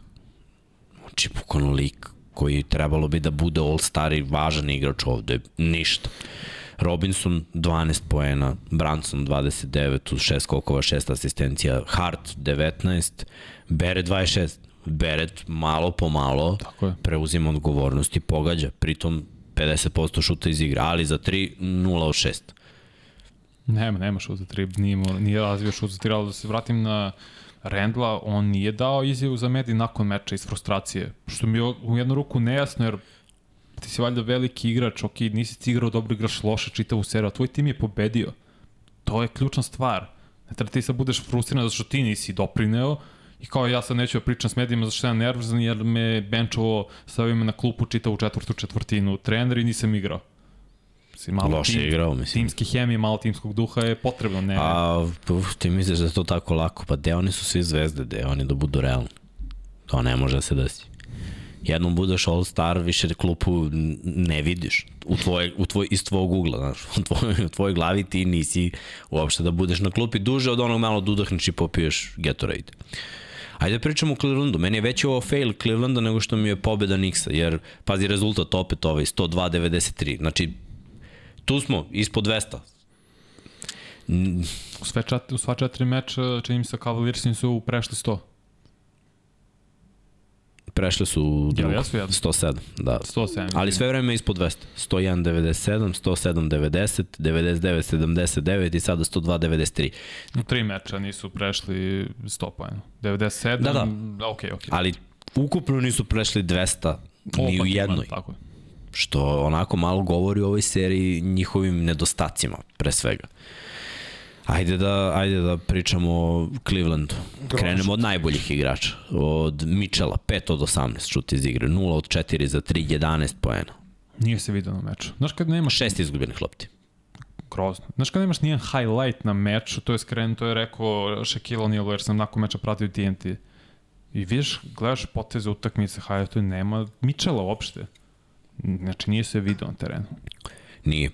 Znači, bukvalno lik koji trebalo bi da bude all-star i važan igrač ovde. Ništa. Robinson 12 poena, Branson 29 uz 6 skokova, 6 asistencija, Hart 19, Beret 26. Beret malo po malo Tako je. preuzima odgovornost i pogađa, pritom 50% šuta iz igre, ali za 3 0 od 6. Nema, nema šut za tri, nije, mora- nije razvio šut za tri, ali da se vratim na Rendla, on nije dao izjavu za medi nakon meča iz frustracije, što mi je u jednu ruku nejasno, jer ti si valjda veliki igrač, ok, nisi ti igrao dobro, igraš loše čitavu seriju, a tvoj tim je pobedio. To je ključna stvar. Ne treba ti sad budeš frustriran zato što ti nisi doprineo i kao ja sad neću da pričam s medijima zato što sam nervozan jer me benčovo stavio me na klupu čitavu četvrtu četvrtinu trener i nisam igrao. Si malo Loše tim- igrao, mislim. Timske hemije, malo timskog duha je potrebno, ne. A uf, ti misliš da je to tako lako? Pa de oni su svi zvezde, de oni da budu realni. To ne može da se desi. Jednom budeš all star, više klupu ne vidiš. U tvoj, u tvoj, iz tvojeg ugla, znaš. U tvoj, u tvojoj glavi ti nisi uopšte da budeš na klupi duže od onog malo da i popiješ Gatorade. Ajde da pričamo o Clevelandu. Meni je veći ovo fail Clevelanda nego što mi je pobeda Nixa, jer pazi rezultat opet ovaj 102-93. Znači, tu smo, ispod 200. U, sve čet, u sva četiri meča, čini mi se, Cavaliersi su prešli 100. Prešle su u Jel drugu. jesu jedno? 107, da. 107. Ali sve vreme ispod 200. 101, 97, 107, 90, 99, 79 i sada 102, 93. U tri meča nisu prešli 100 pojena. 97, Da, da. ok, ok. Ali ukupno nisu prešli 200 ni u Opa, jednoj. Tako je. Što onako malo govori o ovoj seriji njihovim nedostacima, pre svega. Ajde da, ajde da pričamo o Clevelandu. Krenemo od najboljih igrača. Od Mitchella, 5 od 18 šut iz igre, 0 od 4 za 3, 11 poena. Nije se vidio na meču. Znaš kad nemaš Šest izgubljenih lopti. grozno. Znaš kad nemaš nijedan highlight na meču, to je skren, to je rekao Shaquille O'Neal, jer sam nakon meča pratio TNT. I vidiš, gledaš poteze utakmice, highlightu nema Mitchella uopšte. Znači nije se vidio na terenu. Nije.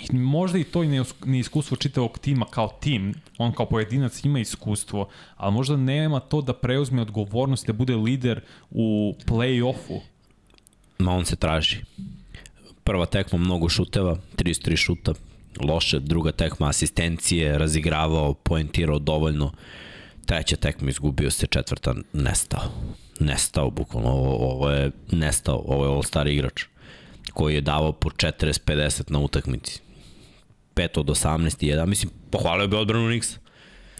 I možda i to i neus- neiskustvo čitavog tima kao tim, on kao pojedinac ima iskustvo, ali možda nema to da preuzme odgovornost da bude lider u play-offu. Ma on se traži. Prva tekma mnogo šuteva, 33 šuta, loše, druga tekma asistencije, razigravao, poentirao dovoljno. Treća tekma izgubio se, četvrta nestao. Nestao, bukvalno, ovo, ovo je nestao, ovo je all-star igrač koji je davao po 40-50 na utakmici. 5 od 18 i 1, mislim, pohvalio bi odbranu Nixa.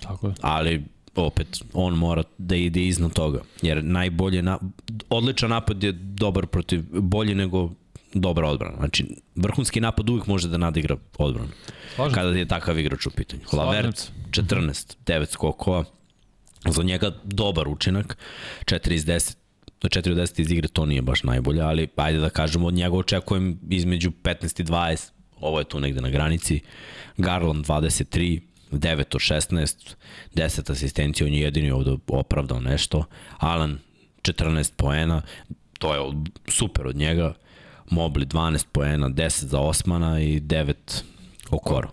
Tako je. Ali opet on mora da ide iznad toga jer najbolje na, odličan napad je dobar protiv bolji nego dobra odbrana. Znači, vrhunski napad uvijek može da nadigra odbranu. Slažem Kada je takav igrač u pitanju. Slažem Lavert, se. 14, 9 skokova. Za njega dobar učinak. 4 iz 10 do 4 od 10 iz igre to nije baš najbolje, ali ajde da kažemo od njega očekujem između 15 i 20, ovo je tu negde na granici. Garland 23, 9 od 16, 10 asistencija, on je jedini ovde opravdao nešto. Alan 14 poena, to je super od njega. Mobli 12 poena, 10 za Osmana i 9 Okoro.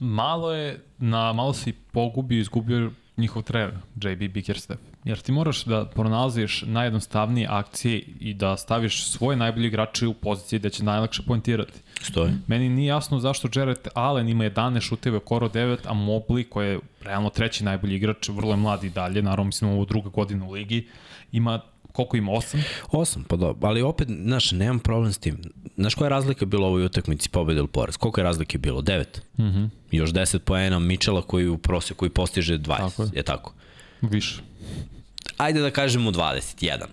malo je, na, malo si pogubio izgubio njihov trener, JB Bickerstaff. Jer ti moraš da pronalaziš najjednostavnije akcije i da staviš svoje najbolje igrače u poziciji da će najlakše poentirati. Stoji. Meni nije jasno zašto Jared Allen ima 11 šuteve, Koro 9, a Mobley, koji je realno treći najbolji igrač, vrlo je mlad i dalje, naravno mislim ovo druga godina u ligi, ima koliko ima 8? 8, pa dobro, ali opet, znaš, nemam problem s tim. Znaš koja je razlika bila u ovoj utakmici pobede ili poraz? Koliko je razlike bilo? 9. Mm -hmm. Još 10 poena Mičela koji u proseku koji postiže 20, Tako je. je tako? Više. Ajde da kažemo 21.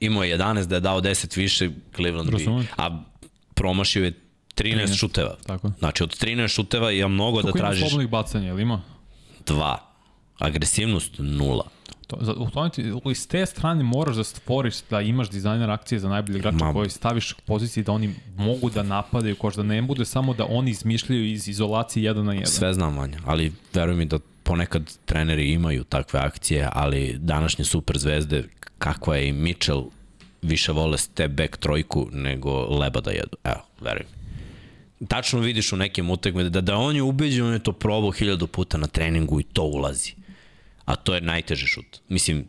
Imao je 11 da je dao 10 više, Cleveland bi, a promašio je 13, 13, šuteva. tako. Znači od 13 šuteva ja mnogo Koliko da ima tražiš slobodnih bacanja, ili ima? 2. Agresivnost 0. To, za, u tome ti, iz te strane moraš da stvoriš da imaš dizajner akcije za najbolje igrače Ma- koji staviš u poziciji da oni mogu da napadaju koš da ne bude samo da oni izmišljaju iz izolacije jedan na jedan. Sve znam Vanja, ali veruj mi da ponekad treneri imaju takve akcije, ali današnje super zvezde, kakva je i Mitchell, više vole step back trojku nego leba da jedu. Evo, veruj mi. Tačno vidiš u nekim utakmicama da, da on je ubeđen, on je to probao hiljadu puta na treningu i to ulazi. A to je najteži šut. Mislim,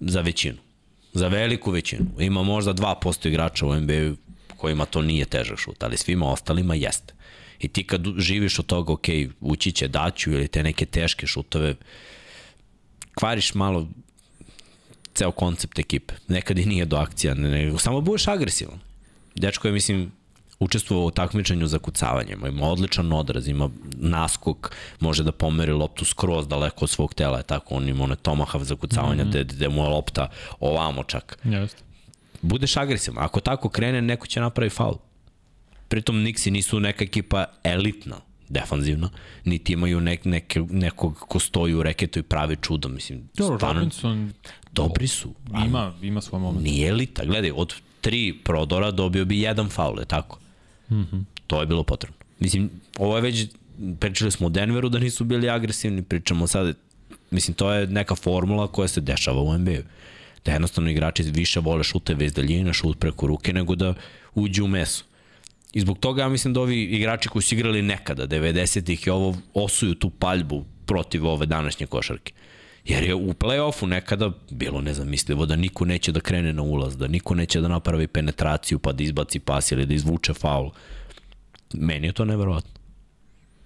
za većinu. Za veliku većinu. Ima možda 2% igrača u NBA kojima to nije težak šut, ali svima ostalima jeste. I ti kad živiš od toga, ok, ući će daću ili te neke teške šutove, kvariš malo ceo koncept ekipe. Nekad i nije do akcija, ne, nego samo budeš agresivan. Dečko je, mislim, učestvovao u takmičenju za kucavanjem, ima odličan odraz, ima naskok, može da pomeri loptu skroz daleko od svog tela, je tako, on ima one tomahav za kucavanje, mm -hmm. gde, gde mu je lopta ovamo čak. Jeste. Budeš agresivan, ako tako krene, neko će napravi faul. Pritom Nixi nisu neka ekipa elitna, defanzivna, niti imaju nek, neke, nekog ko stoji u reketu i pravi čudo, mislim, Dobro, stvarno, Robinson dobri su, ima, ima svoj moment. nije elita. Gledaj, od tri prodora dobio bi jedan faul, je tako? Mm -hmm. To je bilo potrebno. Mislim, ovo je već, pričali smo o Denveru da nisu bili agresivni, pričamo sad, mislim, to je neka formula koja se dešava u NBA-u. Da jednostavno igrači više vole šuteve iz daljine, šut preko ruke, nego da uđu u meso. I zbog toga ja mislim da ovi igrači koji su igrali nekada, 90-ih i ovo osuju tu paljbu protiv ove današnje košarke. Jer je u play-offu nekada bilo nezamislivo da niko neće da krene na ulaz, da niko neće da napravi penetraciju pa da izbaci pas ili da izvuče faul. Meni je to neverovatno.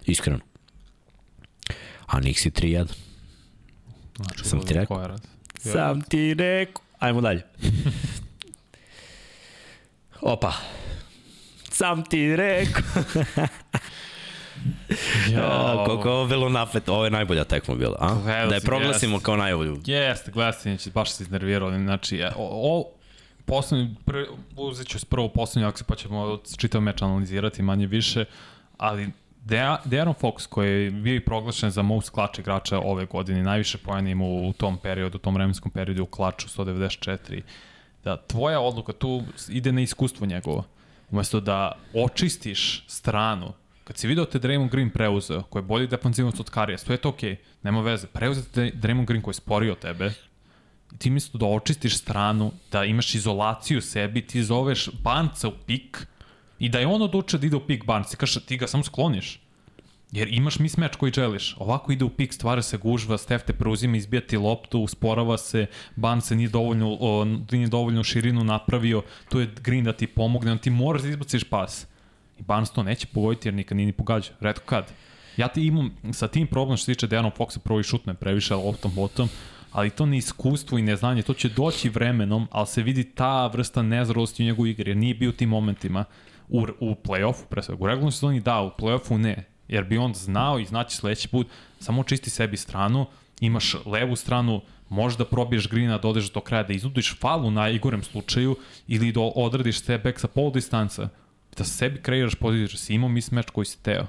Iskreno. A Nixi 3-1. Znači, Sam ti rekao. Sam ti rekao. Ajmo dalje. [LAUGHS] Opa. Sam ti rekao. [LAUGHS] Ja, koliko je ovo bilo napet. Ovo je najbolja tekma bila, a? Gledao Da je proglasimo jeste. kao najbolju. Jeste, gledatelji baš se iznervirali. Znači, e, o, o poslednji, prvi, uzet ću prvo poslednju akciju, pa ćemo čitav meč analizirati manje više, ali De De'Aaron Fox, koji je bio i proglašen za most klač igrača ove godine, najviše pojene ima u tom periodu, u tom vremenskom periodu u klaču 194, da tvoja odluka tu ide na iskustvo njegovo. Umesto da očistiš stranu, kad si video te Draymond Green preuzeo, koji je bolji defanzivac od Karijas, to je to okej, okay, nema veze. Preuzeo te Draymond Green koji je sporio tebe, ti mesto da očistiš stranu, da imaš izolaciju sebi, ti zoveš banca u pik i da je on odlučio da ide u pik banci, kaže ti ga samo skloniš. Jer imaš mismatch koji želiš. Ovako ide u pik, stvara se gužva, Stef te preuzima, izbija ti loptu, usporava se, Bance nije dovoljno, o, nije dovoljno širinu napravio, tu je Green da ti pomogne, on ti moraš da izbaciš pas. I Barnes to neće pogoditi jer nikad nije ni pogađa. Redko kad. Ja ti imam sa tim problem što se tiče Dejanom Foxa prvo i šutne previše loptom botom, ali to ne iskustvo i neznanje, to će doći vremenom, ali se vidi ta vrsta nezralosti u njegovoj igri, jer nije bio u tim momentima u, u play-offu, pre svega. U regularnoj sezoni da, u play-offu ne, jer bi on znao i znaće sledeći put, samo čisti sebi stranu, imaš levu stranu, možeš da probiješ grina, da odeš do kraja, da iznudiš falu na igorem slučaju ili da odradiš step back sa pol distanca, da sebi kreiraš poziciju, da si imao mismatch koji si teo.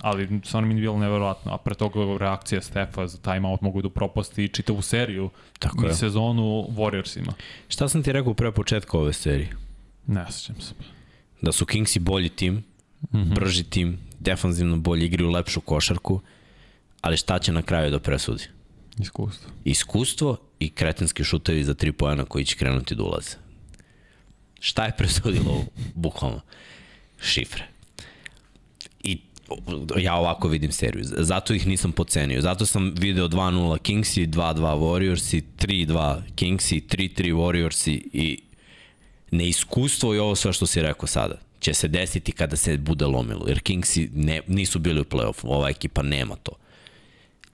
Ali stvarno mi je bilo neverovatno, a pre toga reakcija Stefa za timeout mogu da propasti čitavu seriju Tako i je. sezonu Warriorsima. Šta sam ti rekao pre početka ove serije? Ne sećam se. Da su Kingsi bolji tim, mm -hmm. brži tim, defanzivno bolji, igraju lepšu košarku, ali šta će na kraju da presudi? Iskustvo. Iskustvo i kretenski šutevi za tri pojena koji će krenuti da ulaze. Šta je presudilo? [LAUGHS] Bukvalno. Šifre. I ja ovako vidim seriju. Zato ih nisam pocenio. Zato sam video 2-0 Kingsi, 2-2 Warriorsi, 3-2 Kingsi, 3-3 Warriorsi i neiskustvo i ovo sve što si rekao sada će se desiti kada se bude lomilo. Jer Kingsi ne, nisu bili u play-offu. Ova ekipa nema to.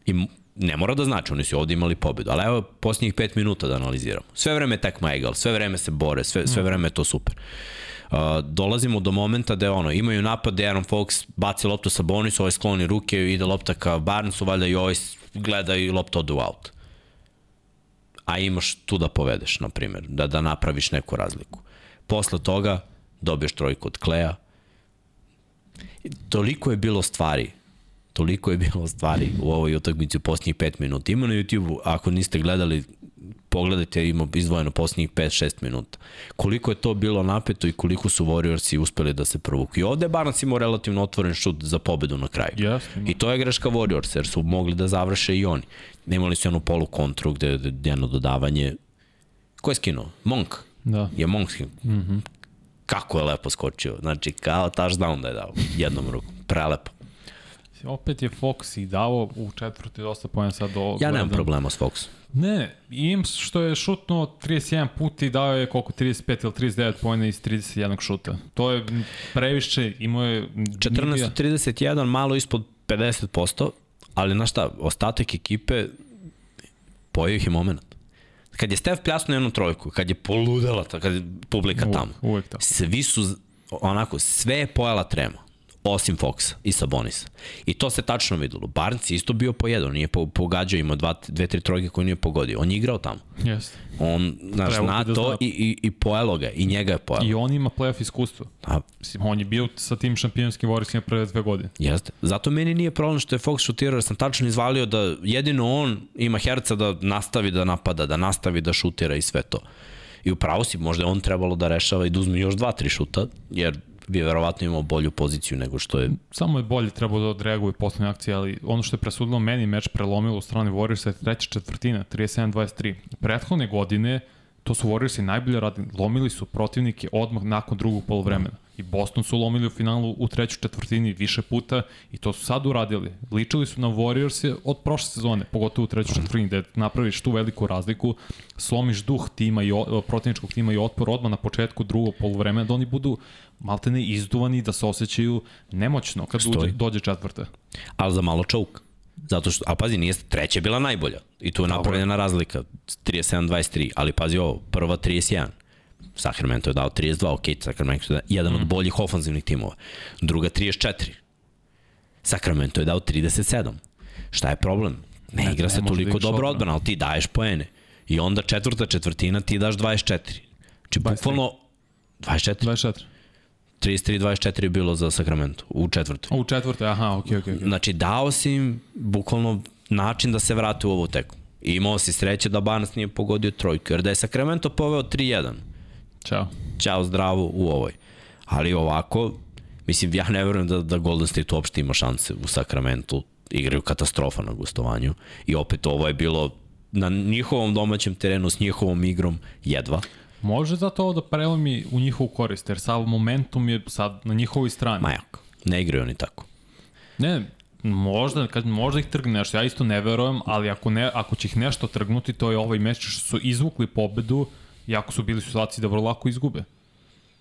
I ne mora da znači, oni su ovde imali pobedu. Ali evo, posljednjih pet minuta da analiziramo. Sve vreme tekma egal, sve vreme se bore, sve, sve vreme je to super. Uh, dolazimo do momenta da je ono, imaju napad, De'Aaron Fox baci loptu sa Bonisu, ovaj skloni ruke, ide lopta ka Barnesu, valjda i ovaj gleda i lopta ode u out. A imaš tu da povedeš, na primjer, da, da napraviš neku razliku. Posle toga dobiješ trojku od Kleja. Toliko je bilo stvari toliko je bilo stvari u ovoj utakmici u posljednjih 5 minuta. Ima na YouTube-u, ako niste gledali, pogledajte, ima izdvojeno posljednjih 5-6 minuta. Koliko je to bilo napeto i koliko su Warriorsi uspeli da se provuku. I ovde je Barnes imao relativno otvoren šut za pobedu na kraju. Ima. I to je greška Warriors, jer su mogli da završe i oni. Imali su jednu polu kontru gde, gde jedno dodavanje. Ko je skinuo? Monk. Da. Je Monk skinuo. Mm -hmm. Kako je lepo skočio. Znači, kao touchdown da je dao. Jednom rukom. Prelepo. Opet je Fox i dao u četvrti dosta poena sad do... Ja nemam gledam. problema s Foxom. Ne, im što je šutnuo 31 puta i dao je koliko 35 ili 39 pojena iz 31 šuta. To je previše, imao je... 14-31, malo ispod 50%, ali znaš šta, ostatak ekipe pojeo ih je moment. Kad je Steph pljasnuo jednu trojku, kad je poludela, ta- kad je publika Uvek, tamo, uvek tako. svi su, onako, sve je pojela trema osim Foxa i Sabonisa. I to se tačno videlo. Barnes isto bio po jedan, nije po, pogađao, imao dva, dve, tri trojke koje nije pogodio. On je igrao tamo. Jeste. On, znaš, Trebalo zna da to zna. i, i, i pojelo ga, i njega je pojelo. I on ima playoff iskustvo. A, Mislim, on je bio sa tim šampionskim Warriorsima pre dve godine. Jeste. Zato meni nije problem što je Fox šutirao, jer sam tačno izvalio da jedino on ima herca da nastavi da napada, da nastavi da šutira i sve to. I upravo si, možda on trebalo da rešava i da uzme još dva, tri šuta, jer bi verovatno imao bolju poziciju nego što je Samo je bolje trebao da odreaguje poslednje akcije, ali ono što je presudilo meni meč prelomilo u strani Warriorsa je treća četvrtina, 37-23. Prethodne godine to su Warriorsi najbolje radili, lomili su protivnike odmah nakon drugog polovremena. I Boston su lomili u finalu u trećoj četvrtini više puta i to su sad uradili. Ličili su na Warriors od prošle sezone, pogotovo u trećoj četvrtini, gde napraviš tu veliku razliku, slomiš duh tima i protivničkog tima i otpor odmah na početku drugog polovremena, da oni budu maltene izduvani, da se osjećaju nemoćno kad Stoji. uđe, dođe četvrta. ali za malo čouk. Zato što, a pazi, nije, treća bila najbolja. I tu je napravljena razlika, 37-23, ali pazi ovo, prva 31. Sacramento je dao 32, ok, Sacramento je jedan Mhm. od boljih ofanzivnih timova. Druga 34. Sacramento je dao 37. Šta je problem? Ne, Ne, igra ne se može da toliko dobro odbrana, ali ti daješ poene. I onda četvrta četvrtina ti daš 24. Znači, 23. bukvalno 24. 24. 33-24 je bilo za Sacramento u četvrtoj. U četvrte, aha, okej, okej. okej. Znači, dao si im bukvalno način da se vrate u ovu teku. I imao si sreće da Barnes nije pogodio trojku, jer da je Sacramento poveo 3-1, Ćao. ćao zdravo u ovoj. Ali ovako, mislim, ja ne verujem da, da Golden State uopšte ima šanse u Sacramentu. Igraju katastrofa na gostovanju. I opet ovo je bilo na njihovom domaćem terenu s njihovom igrom jedva. Može zato ovo da prelomi u njihovu korist, jer sav momentum je sad na njihovoj strani. Majak. Ne igraju oni tako. Ne, možda, kad možda ih trgne nešto, ja isto ne verujem, ali ako, ne, ako će ih nešto trgnuti, to je ovaj meč što su izvukli pobedu, iako su bili situaciji da vrlo lako izgube.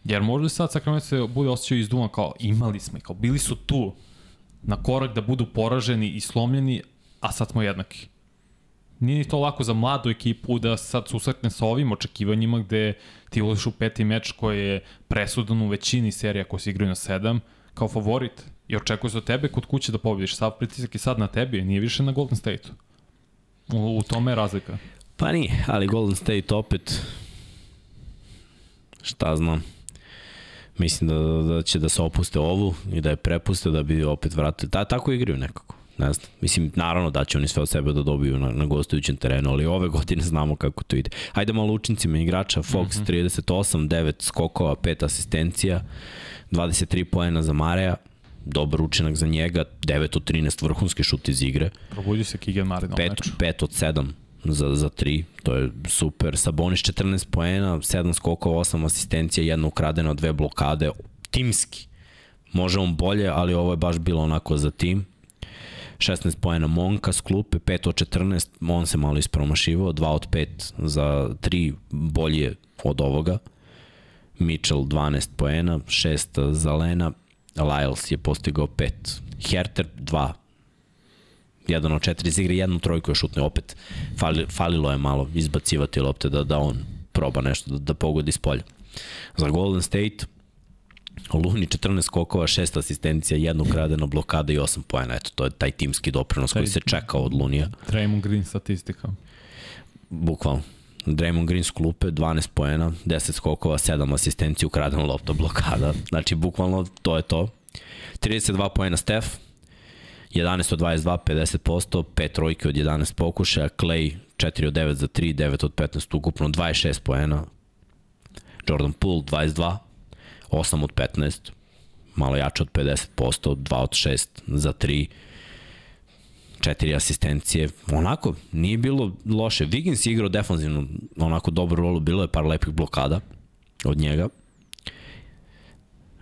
Jer možda sad Sacramento se bude osjećao izduvan kao imali smo, kao bili su tu na korak da budu poraženi i slomljeni, a sad smo jednaki. Nije ni to lako za mladu ekipu da sad susretne sa ovim očekivanjima gde ti ulaziš u peti meč koji je presudan u većini serija koje se igraju na sedam kao favorit i očekuje se od tebe kod kuće da pobediš. Sav pritisak je sad na tebi, nije više na Golden State-u. U, u tome je razlika. Pa nije, ali Golden State opet, šta znam, mislim da, da će da se opuste ovu i da je prepuste da bi opet vratili. Ta, tako igraju nekako. Ne znam. Mislim, naravno da će oni sve od sebe da dobiju na, na gostujućem terenu, ali ove [LAUGHS] godine znamo kako to ide. Hajde malo učincima igrača. Fox mm -hmm. 38, 9 skokova, 5 asistencija, 23 poena za Mareja, dobar učinak za njega, 9 od 13 vrhunski šut iz igre. Probudi se Mare na 5, 5 od 7 za, za 3, to je super. Sabonis 14 poena, 7 skokova, 8 asistencija, jedna ukradena, dve blokade, timski. Može on bolje, ali ovo je baš bilo onako za tim. 16 poena Monka s klupe, 5 od 14, on se malo ispromašivao, 2 od 5 za 3 bolje od ovoga. Mitchell 12 poena, 6 za Lena, Lyles je postigao 5. Herter 2 jedan od četiri iz igre, jednu trojku je šutne opet. Fali, falilo je malo izbacivati lopte da, da on proba nešto da, da pogodi s polja. Za Golden State, Luni 14 skokova, 6 asistencija, jednu kradenu blokada i 8 pojena. Eto, to je taj timski doprinos taj, koji se čeka od Lunija. Draymond Green statistika. Bukvalno. Draymond Green s klupe, 12 poena, 10 skokova, 7 asistencija, ukradena lopta, blokada. Znači, bukvalno, to je to. 32 poena Steph, 11 od 22, 50%, 5 trojke od 11 pokušaja, Clay 4 od 9 za 3, 9 od 15 ukupno, 26 poena, Jordan Poole 22, 8 od 15, malo jače od 50%, 2 od 6 za 3, četiri asistencije, onako, nije bilo loše. Wiggins je igrao defanzivno, onako dobru rolu, bilo je par lepih blokada od njega.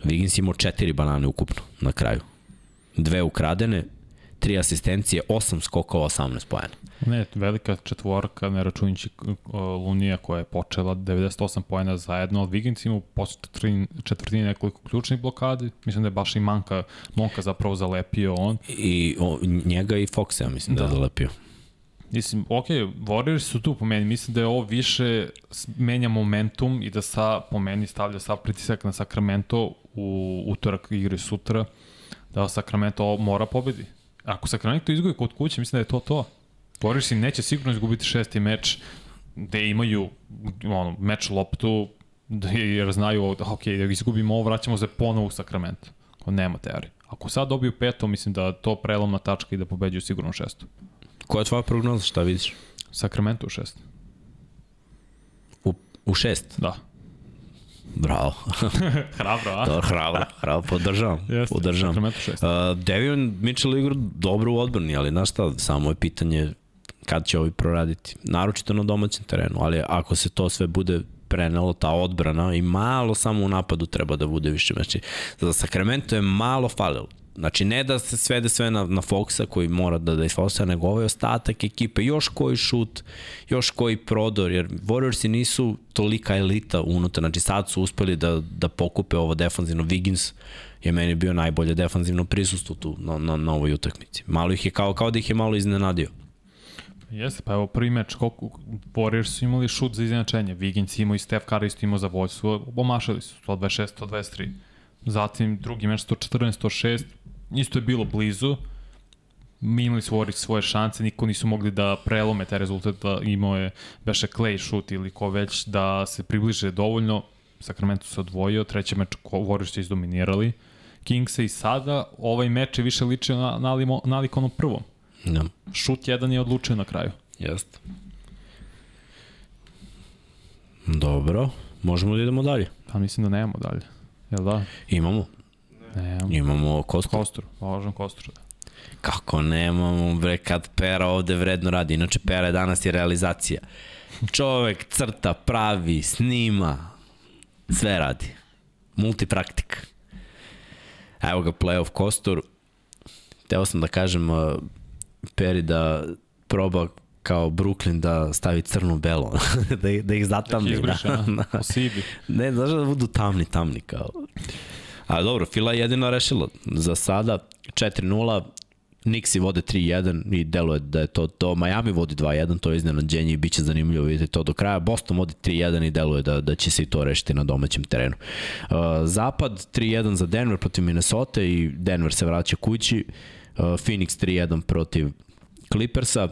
Wiggins imao četiri banane ukupno na kraju. Dve ukradene, tri asistencije, 8 skokova, 18 pojena. Ne, velika četvorka, ne računjući Lunija koja je počela 98 pojena zajedno, ali Wiggins ima posle četvrtini nekoliko ključnih blokadi, mislim da je baš i Manka, Monka zapravo zalepio on. I o, njega i Fox, ja mislim da, da je zalepio. Mislim, ok, Warriors su tu po meni, mislim da je ovo više menja momentum i da sa, po meni stavlja sav pritisak na Sacramento u utorak igre sutra, da Sacramento mora pobedi. Ako Sacramento izgubi kod kuće, mislim da je to to. Warriors im neće sigurno izgubiti šesti meč gde imaju ono, meč loptu da jer znaju ok, da izgubimo ovo, vraćamo se ponovo u Sacramento. Ako nema teorije. Ako sad dobiju peto, mislim da to prelomna tačka i da pobeđuju sigurno šestu. Koja je tvoja prognoza, šta vidiš? Sacramento u šest. U, u šest? Da. Bravo. [LAUGHS] hrabro, a? Dobro, hrabro, hrabro, podržavam. [LAUGHS] Jeste, podržavam. Uh, Devion Mitchell igra dobro u odbrani, ali znaš šta, samo je pitanje kad će ovi proraditi. Naročito na domaćem terenu, ali ako se to sve bude prenelo, ta odbrana i malo samo u napadu treba da bude više. Znači, za Sacramento je malo falilo. Znači, ne da se svede sve na, na Foxa koji mora da da isfosa, nego ovaj ostatak ekipe, još koji šut, još koji prodor, jer Warriorsi nisu tolika elita unutra, znači sad su uspeli da, da pokupe ovo defanzivno. Wiggins je meni bio najbolje defanzivno prisustvo tu na, na, na ovoj utakmici. Malo ih je kao, kao da ih je malo iznenadio. Jeste, pa evo prvi meč, koliko Warriors su imali šut za iznenačenje, Wiggins imao i Steph Curry isto imao za vođstvo, omašali su 126, 123. Zatim drugi meč 114, 106, isto je bilo blizu, imali svoje, svoje šanse, niko nisu mogli da prelome taj rezultat, da imao je beše Clay šut ili ko već da se približe dovoljno, Sacramento se odvojio, treći meč Warriors su izdominirali, Kings i sada ovaj meč je više ličio na, na, na nalik onom prvom. Ja. Šut jedan je odlučio na kraju. Jeste. Dobro, možemo da idemo dalje. Pa mislim da nemamo dalje. Jel da? Imamo. Nemamo. Imamo Kostur. Kostur, važan Kostur, da. Kako nemamo, bre, kad Pera ovde vredno radi. Inače, Pera je danas je realizacija. Čovek crta, pravi, snima, sve radi. Multipraktik. Evo ga playoff Kostur. Teo sam da kažem uh, Peri da proba kao Brooklyn da stavi crno-belo, [LAUGHS] da, da ih zatamni. Da ih izbriše, a? da. [LAUGHS] Osibi. Ne, znaš da budu tamni, tamni kao. A dobro, Fila je jedino rešila. Za sada 4-0, Nixi vode 3-1 i deluje da je to to. Miami vodi 2-1, to je iznenađenje i bit će zanimljivo vidjeti to do kraja. Boston vodi 3-1 i deluje da, da će se i to rešiti na domaćem terenu. Uh, Zapad 3-1 za Denver protiv Minnesota i Denver se vraća kući. Uh, Phoenix 3-1 protiv Clippersa.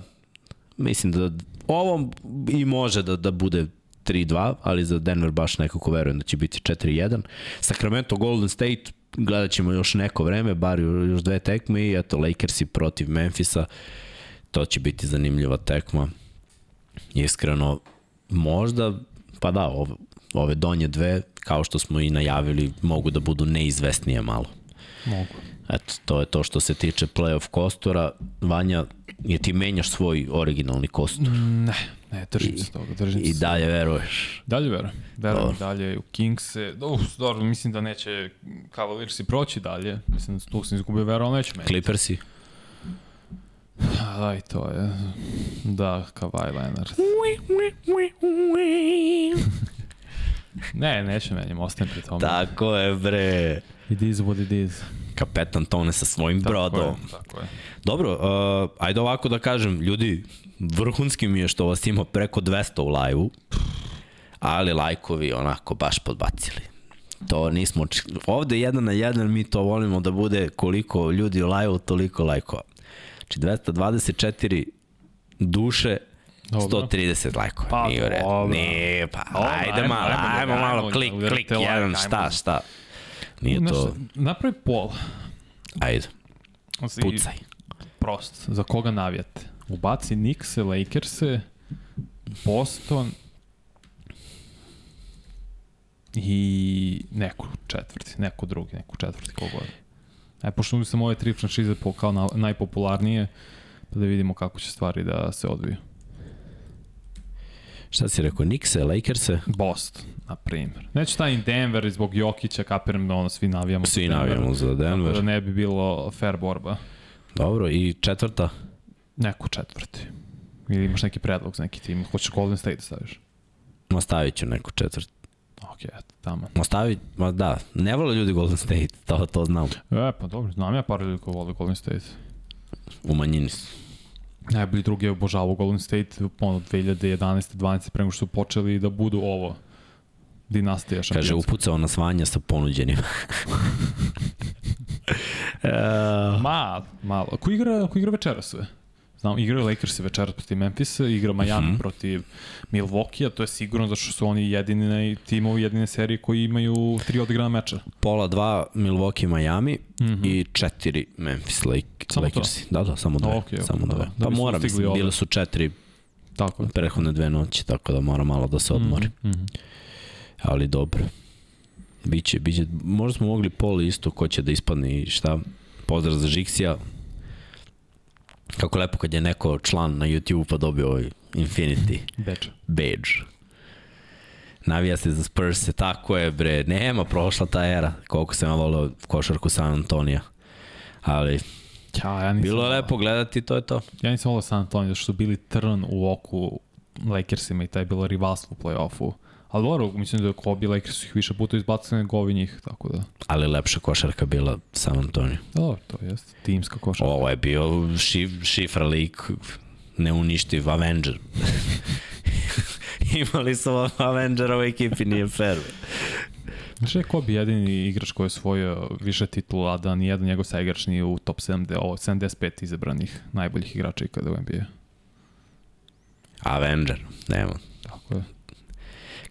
Mislim da ovo i može da, da bude 3-2, ali za Denver baš nekako verujem da će biti 4-1. Sacramento Golden State gledat ćemo još neko vreme, bar još dve tekme i eto Lakersi protiv Memfisa. To će biti zanimljiva tekma. Iskreno, možda, pa da, ove, ove donje dve, kao što smo i najavili, mogu da budu neizvesnije malo. Mogu. Eto, to je to što se tiče playoff kostora. Vanja, je ti menjaš svoj originalni kostor Ne, ne, držim se toga, držim i se. dalje veruješ. Dalje verujem. Verujem Dobro. dalje u Kingse. Uf, dobro, mislim da neće Cavaliersi proći dalje. Mislim da tu sam izgubio veru, ali neće meni. Clippersi? Da, i to je. Da, Kawhi Leonard. [LAUGHS] Ne, neće meni, ostajem pri tome. Tako je, bre. It is what it is. Kapetan Tone sa svojim Tako brodom. je, tako je. Dobro, uh, ajde ovako da kažem, ljudi, vrhunski mi je što vas ima preko 200 u live-u, ali lajkovi onako baš podbacili. To nismo, ovde jedan na jedan mi to volimo da bude koliko ljudi u live-u, toliko lajkova. Znači 224 duše, Dobro. 130 lajkova. Pa, Nije u redu. dobro. Nije, pa ajde ajmo, malo, ajmo, ajmo, ajmo, malo, ajmo, klik, udarite klik, like, jedan, šta, šta. Nije Znaš, to, Napravi pol. ajde, Si pucaj. Prost. Za koga navijate? Ubaci Knickse, Lakerse, Boston i neku četvrti, neku drugi, neku četvrti, kogod. E, pošto sam ove tri franšize kao na, najpopularnije, pa da vidimo kako će stvari da se odviju. Šta si rekao, Nikse, Lakerse? Boston, na primjer. Neće taj Denver zbog Jokića, kapiram da ono svi navijamo. za Svi Denver. navijamo za Tako Denver. da ne bi bilo fair borba. Dobro, i četvrta? Neku četvrti. Ili imaš neki predlog za neki tim. Hoćeš Golden State da staviš? Ma stavit ću neku četvrt. Ok, eto, tamo. Ma stavit, ma da, ne vole ljudi Golden State, to, to znam. E, pa dobro, znam ja par ljudi koji vole Golden State. U manjini su. Najbolji drugi je obožavao Golden State ono 2011. 12. pre nego što su počeli da budu ovo dinastija Kaže, šampionska. upucao na svanja sa ponuđenim. [LAUGHS] [LAUGHS] uh, Ma, malo. Ko igra, ko igra večeras sve? Znam, igraju Lakers večeras protiv Memphisa, igra Miami Mhm. protiv Milwaukee, a to je sigurno zato što su oni jedini timovi, jedine serije koji imaju tri odigrana meča. pola dva Milwaukee, Miami Mm -hmm. i četiri Memphis Lake, Samo to? Lakersi. Da, da, samo dve. Ok, ok, samo da, dve. da pa su mora, mislim, ove. bile su četiri Tako je. prethodne dve noći, tako da mora malo da se odmori. Mm -hmm. Ali dobro. Biće, biće, možda smo mogli pol isto ko će da ispadne i šta. Pozdrav za Žiksija. Kako lepo kad je neko član na YouTube pa dobio ovaj Infinity badge. Navija se za Spurs, tako je bre, nema, prošla ta era, koliko sam ja volio košarku San Antonija. Ali Ja, ja nisam bilo je lepo gledati, to je to. Ja nisam volao San Antonio, zato što su bili trn u oku Lakersima i taj je bilo rivalstvo u play-offu. Ali dobro, mislim da je Kobe Lakers su ih više puta izbacili nego ovi njih, tako da... Ali lepša košarka bila San Antonio. Dobro, to jeste timska košarka. Ovo je bio šif, šifra lik, neuništiv Avenger. [LAUGHS] Imali su Avengera u ekipi, nije fair. Znaš je Kobe jedini igrač koji je osvojio više titula, a da nijedan njegov saigrač nije u top 70, ovo, 75 izabranih najboljih igrača ikada u NBA. Avenger, nema.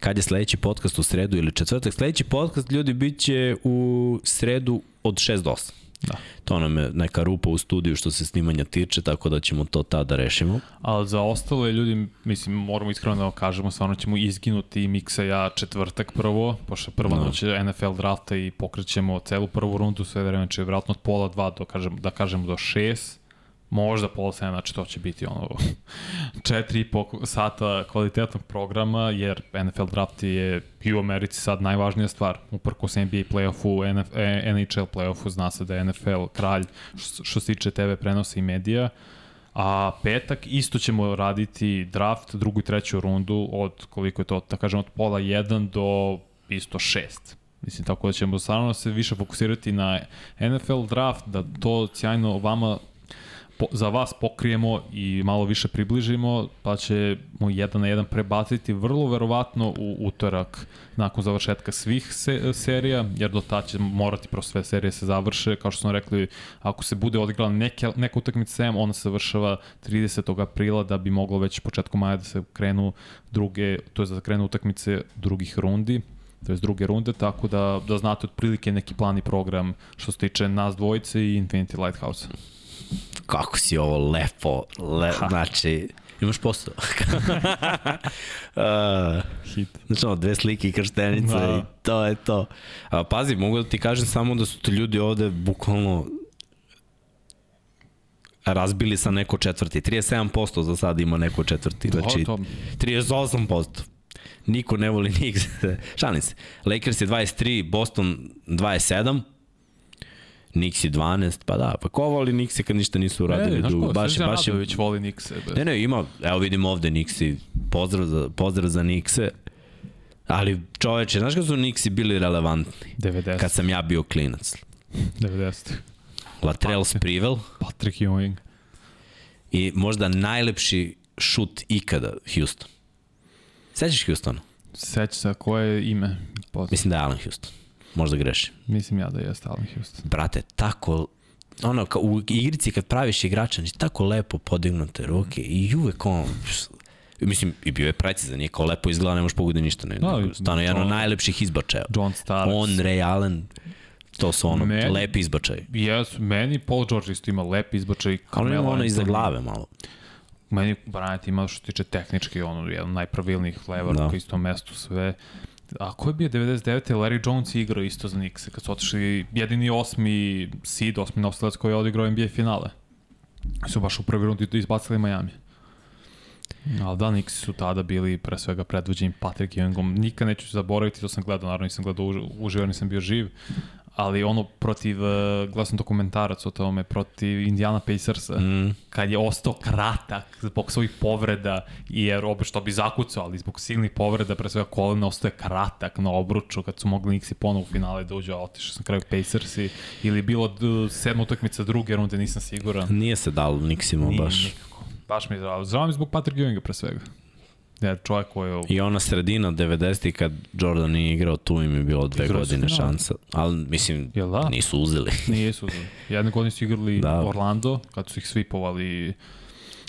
Kad je sledeći podcast u sredu ili četvrtak? Sledeći podcast, ljudi, bit će u sredu od 6 do 8. Da. To nam je neka rupa u studiju što se snimanja tiče, tako da ćemo to tada rešimo. Ali za ostale ljudi, mislim, moramo iskreno da vam kažemo, stvarno ćemo izginuti miksa ja četvrtak prvo, pošto prva Da. noć NFL drafta i pokrećemo celu prvu rundu, sve vreme, znači vjerojatno od pola dva do, kažem, da kažemo do šest, možda pola sedam, znači to će biti ono [LAUGHS] četiri i po sata kvalitetnog programa, jer NFL draft je i u Americi sad najvažnija stvar, uprko s NBA playoffu, NHL playoffu, zna se da je NFL kralj što se tiče TV prenosa i medija, A petak isto ćemo raditi draft, drugu i treću rundu od koliko je to, da kažem, od pola 1 do isto 6. Mislim, tako da ćemo stvarno se više fokusirati na NFL draft, da to sjajno vama po, za vas pokrijemo i malo više približimo, pa ćemo jedan na jedan prebaciti vrlo verovatno u utorak nakon završetka svih se, serija, jer do tada će morati prosto sve serije se završe. Kao što smo rekli, ako se bude odigrala neke, neka utakmica 7, ona se završava 30. aprila da bi moglo već početkom maja da se krenu druge, to je da krenu utakmice drugih rundi to je druge runde, tako da, da znate otprilike neki plan i program što se tiče nas dvojice i Infinity Lighthouse kako si ovo lepo, le, znači, imaš posao. [LAUGHS] uh, Hit. Znači, ono, dve slike i krštenice da. i to je to. A, pazi, mogu da ti kažem samo da su ti ljudi ovde bukvalno razbili sa neko četvrti. 37% za sad ima neko četvrti. Znači, 38%. Niko ne voli [LAUGHS] Knicks. Šalim se. Lakers je 23, Boston 27, Nixi 12, pa da, pa ko voli Nixi kad ništa nisu uradili? E, ko, baš, Srđan baš Radović voli Nixe. Bez. Ne, ne, ima, evo vidimo ovde Nixi, pozdrav za, pozdrav za Nixe, ali čoveče, znaš kada su Nixi bili relevantni? 90. Kad sam ja bio klinac. 90. Latrell Sprewell. Patrick Ewing. I možda najlepši šut ikada Houston. Sećaš Houstona? Seća se, koje je ime? Poznam. Mislim da je Alan Houston. Možda grešim. Mislim ja da je Alan Houston. Brate, tako ono, ka, u igrici kad praviš igrača, znači tako lepo podignute ruke i uvek on, mislim, i bio je precizan, nije kao lepo izgleda, ne možeš pogoditi ništa. Ne, no, da, stano, jedan od najlepših izbačaja. John Starks. On, Ray Allen, to su ono, meni, lepi izbačaj. Jes, meni Paul George isto ima lepi izbačaj. Ali ima ono iza glave malo. Meni Bryant ima što tiče tehnički, ono, jedan najpravilnijih lever da. u istom mestu sve. A ko je bio 99. Larry Jones igrao isto za Knicks, kad su otišli jedini osmi seed, osmi nosilac koji je odigrao NBA finale. Su baš u prvi rundi izbacili Miami. Ali da, Knicks su tada bili pre svega predvođeni Patrick Ewingom. Nikad neću zaboraviti, to sam gledao, naravno nisam gledao uživo, nisam bio živ, ali ono protiv, uh, gledao dokumentarac o tome, protiv Indiana Pacersa, mm. kad je ostao kratak zbog svojih povreda, jer obe što bi zakucao, ali zbog silnih povreda, pre svega kolena, ostao je kratak na obruču, kad su mogli Nixi ponovo u finale da uđe, a otišao sam kraju Pacersi, ili bilo sedma utakmica druge runde, nisam siguran. Nije se dalo Nixima baš. Nije nikako. Baš mi je zdravo. Zdravo mi zbog Patrick Ewinga pre svega. Ja, čovjek koji je... I ona sredina 90. kad Jordan nije igrao, tu im je bilo dve Igrao godine šansa. Ali, mislim, da? nisu uzeli. [LAUGHS] Nisu uzeli. Jedne godine su igrali da. Orlando, kad su ih svipovali,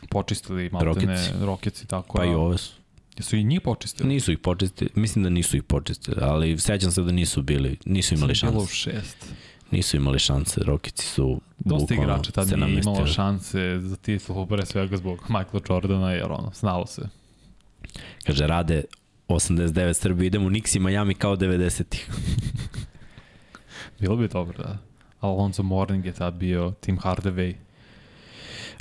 počistili maltene Rockets i tako. Pa i ove su. Jesu i njih počistili? Nisu ih počistili, mislim da nisu ih počistili, ali sećam se da nisu bili, nisu imali šanse. Bilo šest. Nisu imali šanse, Rocketsi su Dosta igrača tad nije imalo šanse za titulu, pre svega zbog Michaela Jordana, jer ono, znalo se. Kaže, rade 89 Srbi, idemo u Nix i Miami kao 90-ih. [LAUGHS] Bilo bi dobro, da. Alonso Morning je tad bio Tim Hardaway.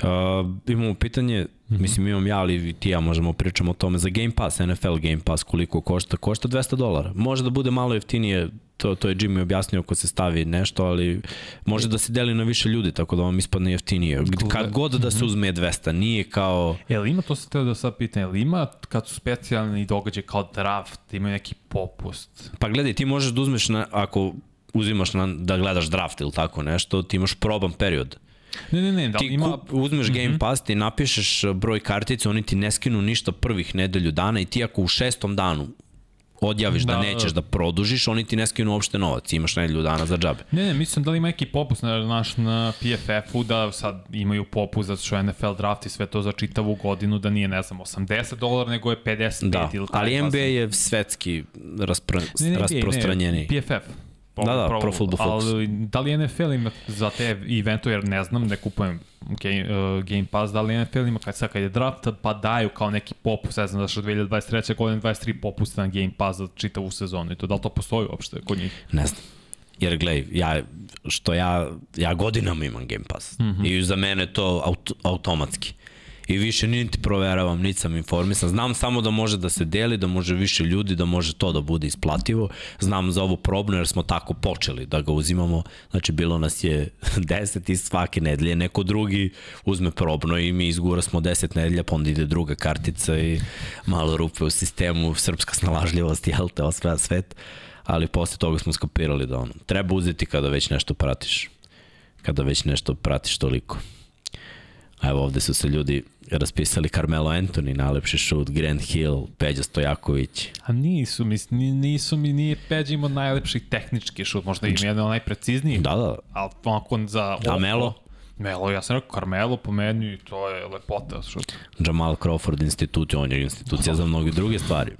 Uh, imamo pitanje, mm -hmm. mislim imam ja, ali ti ja možemo pričamo o tome za Game Pass, NFL Game Pass, koliko košta? Košta 200 dolara. Može da bude malo jeftinije, to, to je Jimmy objasnio ako se stavi nešto, ali može da se deli na više ljudi, tako da vam ispadne jeftinije. Kad god da se mhm. uzme 200, nije kao... Jel ima, to se teo da sad pitan, jel ima kad su specijalni događaj kao draft, imaju neki popust? Pa gledaj, ti možeš da uzmeš, na, ako uzimaš na, da gledaš draft ili tako nešto, ti imaš proban period. Ne, ne, ne, da ti ima... Kup, uzmeš mm -hmm. Game Pass, ti napišeš broj kartice, oni ti ne skinu ništa prvih nedelju dana i ti ako u šestom danu odjaviš da, da nećeš da produžiš, oni ti ne skinu uopšte novac, imaš nedelju dana za džabe. Ne, ne, mislim da li ima neki popust na, naš, na PFF-u da sad imaju popust za što NFL draft i sve to za čitavu godinu, da nije, ne znam, 80 dolara, nego je 55 da, ili ali NBA je svetski raspro, ne, ne, rasprostranjeniji. Ne, PFF. Da, da, Pro, Pro Football Focus. Ali da li NFL ima za te evento, jer ne znam, ne kupujem Game, uh, Game Pass, da li NFL ima kad, sad kad je draft, pa daju kao neki popust, ne znam da što 2023. godine 23 popusta na Game Pass za čitavu sezonu i to, da li to postoji uopšte kod njih? Ne znam. Jer gledaj, ja, što ja, ja godinama imam Game Pass mm -hmm. i za mene to aut, automatski. I više niti proveravam, niti sam informisan. Znam samo da može da se deli, da može više ljudi, da može to da bude isplativo. Znam za ovu probnu jer smo tako počeli da ga uzimamo. Znači, bilo nas je [LAUGHS] 10 i svake nedelje. Neko drugi uzme probno i mi izgura smo 10 nedelja, pa onda ide druga kartica i malo rupe u sistemu, srpska snalažljivost, jel te, osvaja svet. Ali posle toga smo skapirali da ono, treba uzeti kada već nešto pratiš. Kada već nešto pratiš toliko. A evo ovde su se ljudi raspisali Carmelo Anthony, najlepši šut, Grant Hill, Peđa Stojaković. A nisu, mislim, nisu mi, nije Peđa imao najlepši tehnički šut, možda ima jedan najprecizniji. Da, da. Ali onako za... A Melo? Melo, ja sam rekao Carmelo po meni, to je lepota šut. Jamal Crawford institucija, on je institucija za mnoge druge stvari.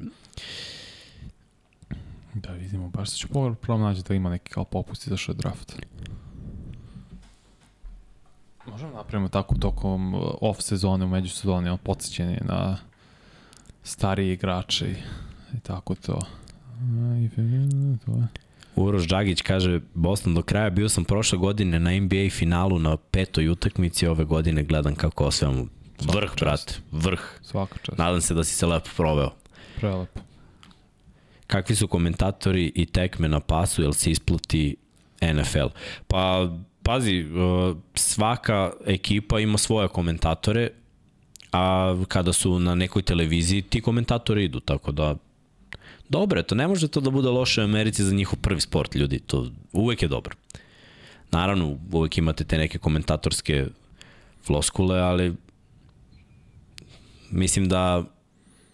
Da vidimo, baš se ću pogledati, prvo nađe da ima neki kao popusti za je draft. Možemo napravimo tako tokom uh, off sezone, u međusezoni, on podsjećenje na stariji igrače i, i tako to. I, to je. Uroš Džagić kaže, Boston do kraja, bio sam prošle godine na NBA finalu na petoj utakmici, ove godine gledam kako osvajamo. Vrh, brate, vrh. Svaka čast. Nadam se da si se lepo proveo. Prelepo. Kakvi su komentatori i tekme na pasu, jel se isplati NFL? Pa, pazi, uh, svaka ekipa ima svoje komentatore, a kada su na nekoj televiziji, ti komentatori idu, tako da dobro je to, ne može to da bude loše u Americi za njihov prvi sport, ljudi, to uvek je dobro. Naravno, uvek imate te neke komentatorske floskule, ali mislim da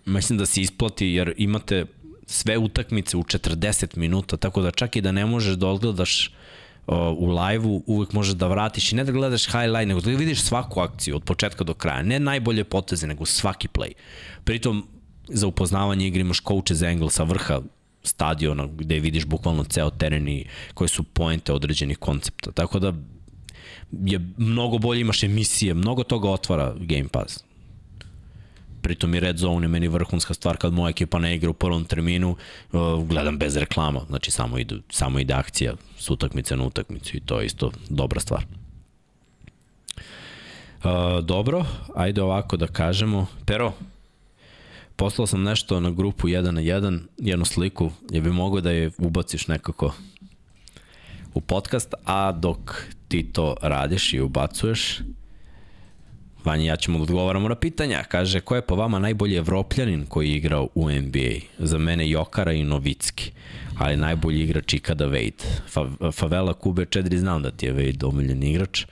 mislim da se isplati jer imate sve utakmice u 40 minuta, tako da čak i da ne možeš da odgledaš u live-u, uvek možeš da vratiš i ne da gledaš highlight, nego da vidiš svaku akciju od početka do kraja. Ne najbolje poteze, nego svaki play. Pritom, za upoznavanje igre imaš coaches angle sa vrha stadiona gde vidiš bukvalno ceo teren i koje su poente određenih koncepta. Tako da je mnogo bolje imaš emisije, mnogo toga otvara Game Pass pritom i Red Zone je meni vrhunska stvar kad moja ekipa ne igra u prvom terminu, gledam bez reklama, znači samo, idu, samo ide akcija s utakmice na utakmicu i to je isto dobra stvar. Uh, dobro, ajde ovako da kažemo. Pero, poslao sam nešto na grupu 1 na 1, jednu sliku, je bi mogo da je ubaciš nekako u podcast, a dok ti to radiš i ubacuješ, Vanja ja ćemo da odgovaramo na pitanja. Kaže, ko je po vama najbolji evropljanin koji je igrao u NBA? Za mene Jokara i Novicki, ali najbolji igrač ikada Wade. Fa, Favela Kube 4 znam da ti je Wade omiljen igrač.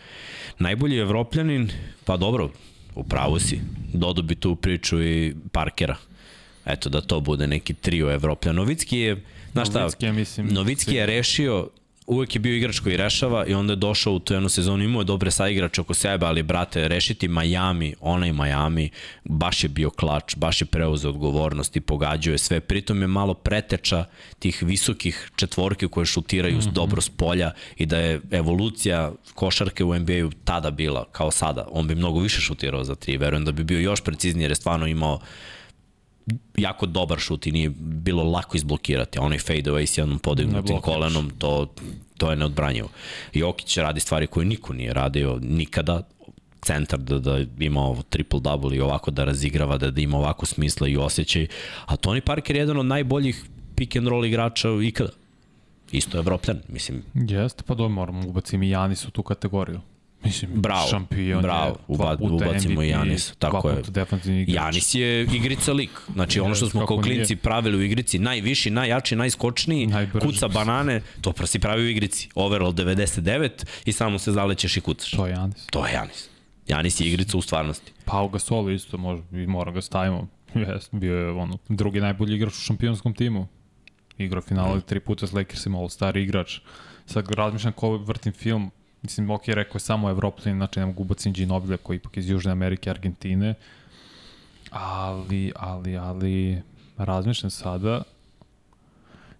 Najbolji evropljanin, pa dobro, u pravu si. Dodo bi tu priču i Parkera. Eto, da to bude neki trio Evropljan. Novicki je, znaš šta, Novicki je, mislim, Novicki je rešio uvek je bio igrač koji rešava i onda je došao u tu jednu sezonu, imao je dobre saigrače oko sebe, ali brate, rešiti Miami, onaj Miami, baš je bio klač, baš je preuzeo odgovornost i pogađao je sve. Pritom je malo preteča tih visokih četvorke koje šutiraju mm -hmm. dobro s polja i da je evolucija košarke u NBA-u tada bila, kao sada. On bi mnogo više šutirao za tri, verujem da bi bio još precizniji jer je stvarno imao jako dobar šut i nije bilo lako izblokirati. Onaj fade away s jednom podignutim kolenom, to, to je neodbranjivo. Jokić radi stvari koje niko nije radio nikada, centar da, da ima ovo triple double i ovako da razigrava, da, da ima ovako smisla i osjećaj. A Tony Parker je jedan od najboljih pick and roll igrača ikada. Isto je evropljan, mislim. Jeste, pa dobro, moramo ubaciti i Janis u tu kategoriju. Mislim, bravo, šampion bravo, je, dva puta ubacimo MVP, i Janis, tako je. Janis je igrica lik. Znači ono što smo kao klinci nije. pravili u igrici, najviši, najjači, najskočniji, Najbrži. kuca banane, to si pravi u igrici. Overall 99 i samo se zalećeš i kucaš. To je Janis. To je Janis. Janis je igrica u stvarnosti. Pa u Gasolu isto, može, i mora ga stavimo. [LAUGHS] Yes, bio je ono, drugi najbolji igrač u šampionskom timu. Igrao finale mm. tri puta s Lakersima, all-star igrač. Sad razmišljam ko vrtim film, Mislim, ok, rekao je samo Evropljan, znači ne mogu ubacim Ginobile koji ipak iz Južne Amerike, Argentine. Ali, ali, ali, razmišljam sada,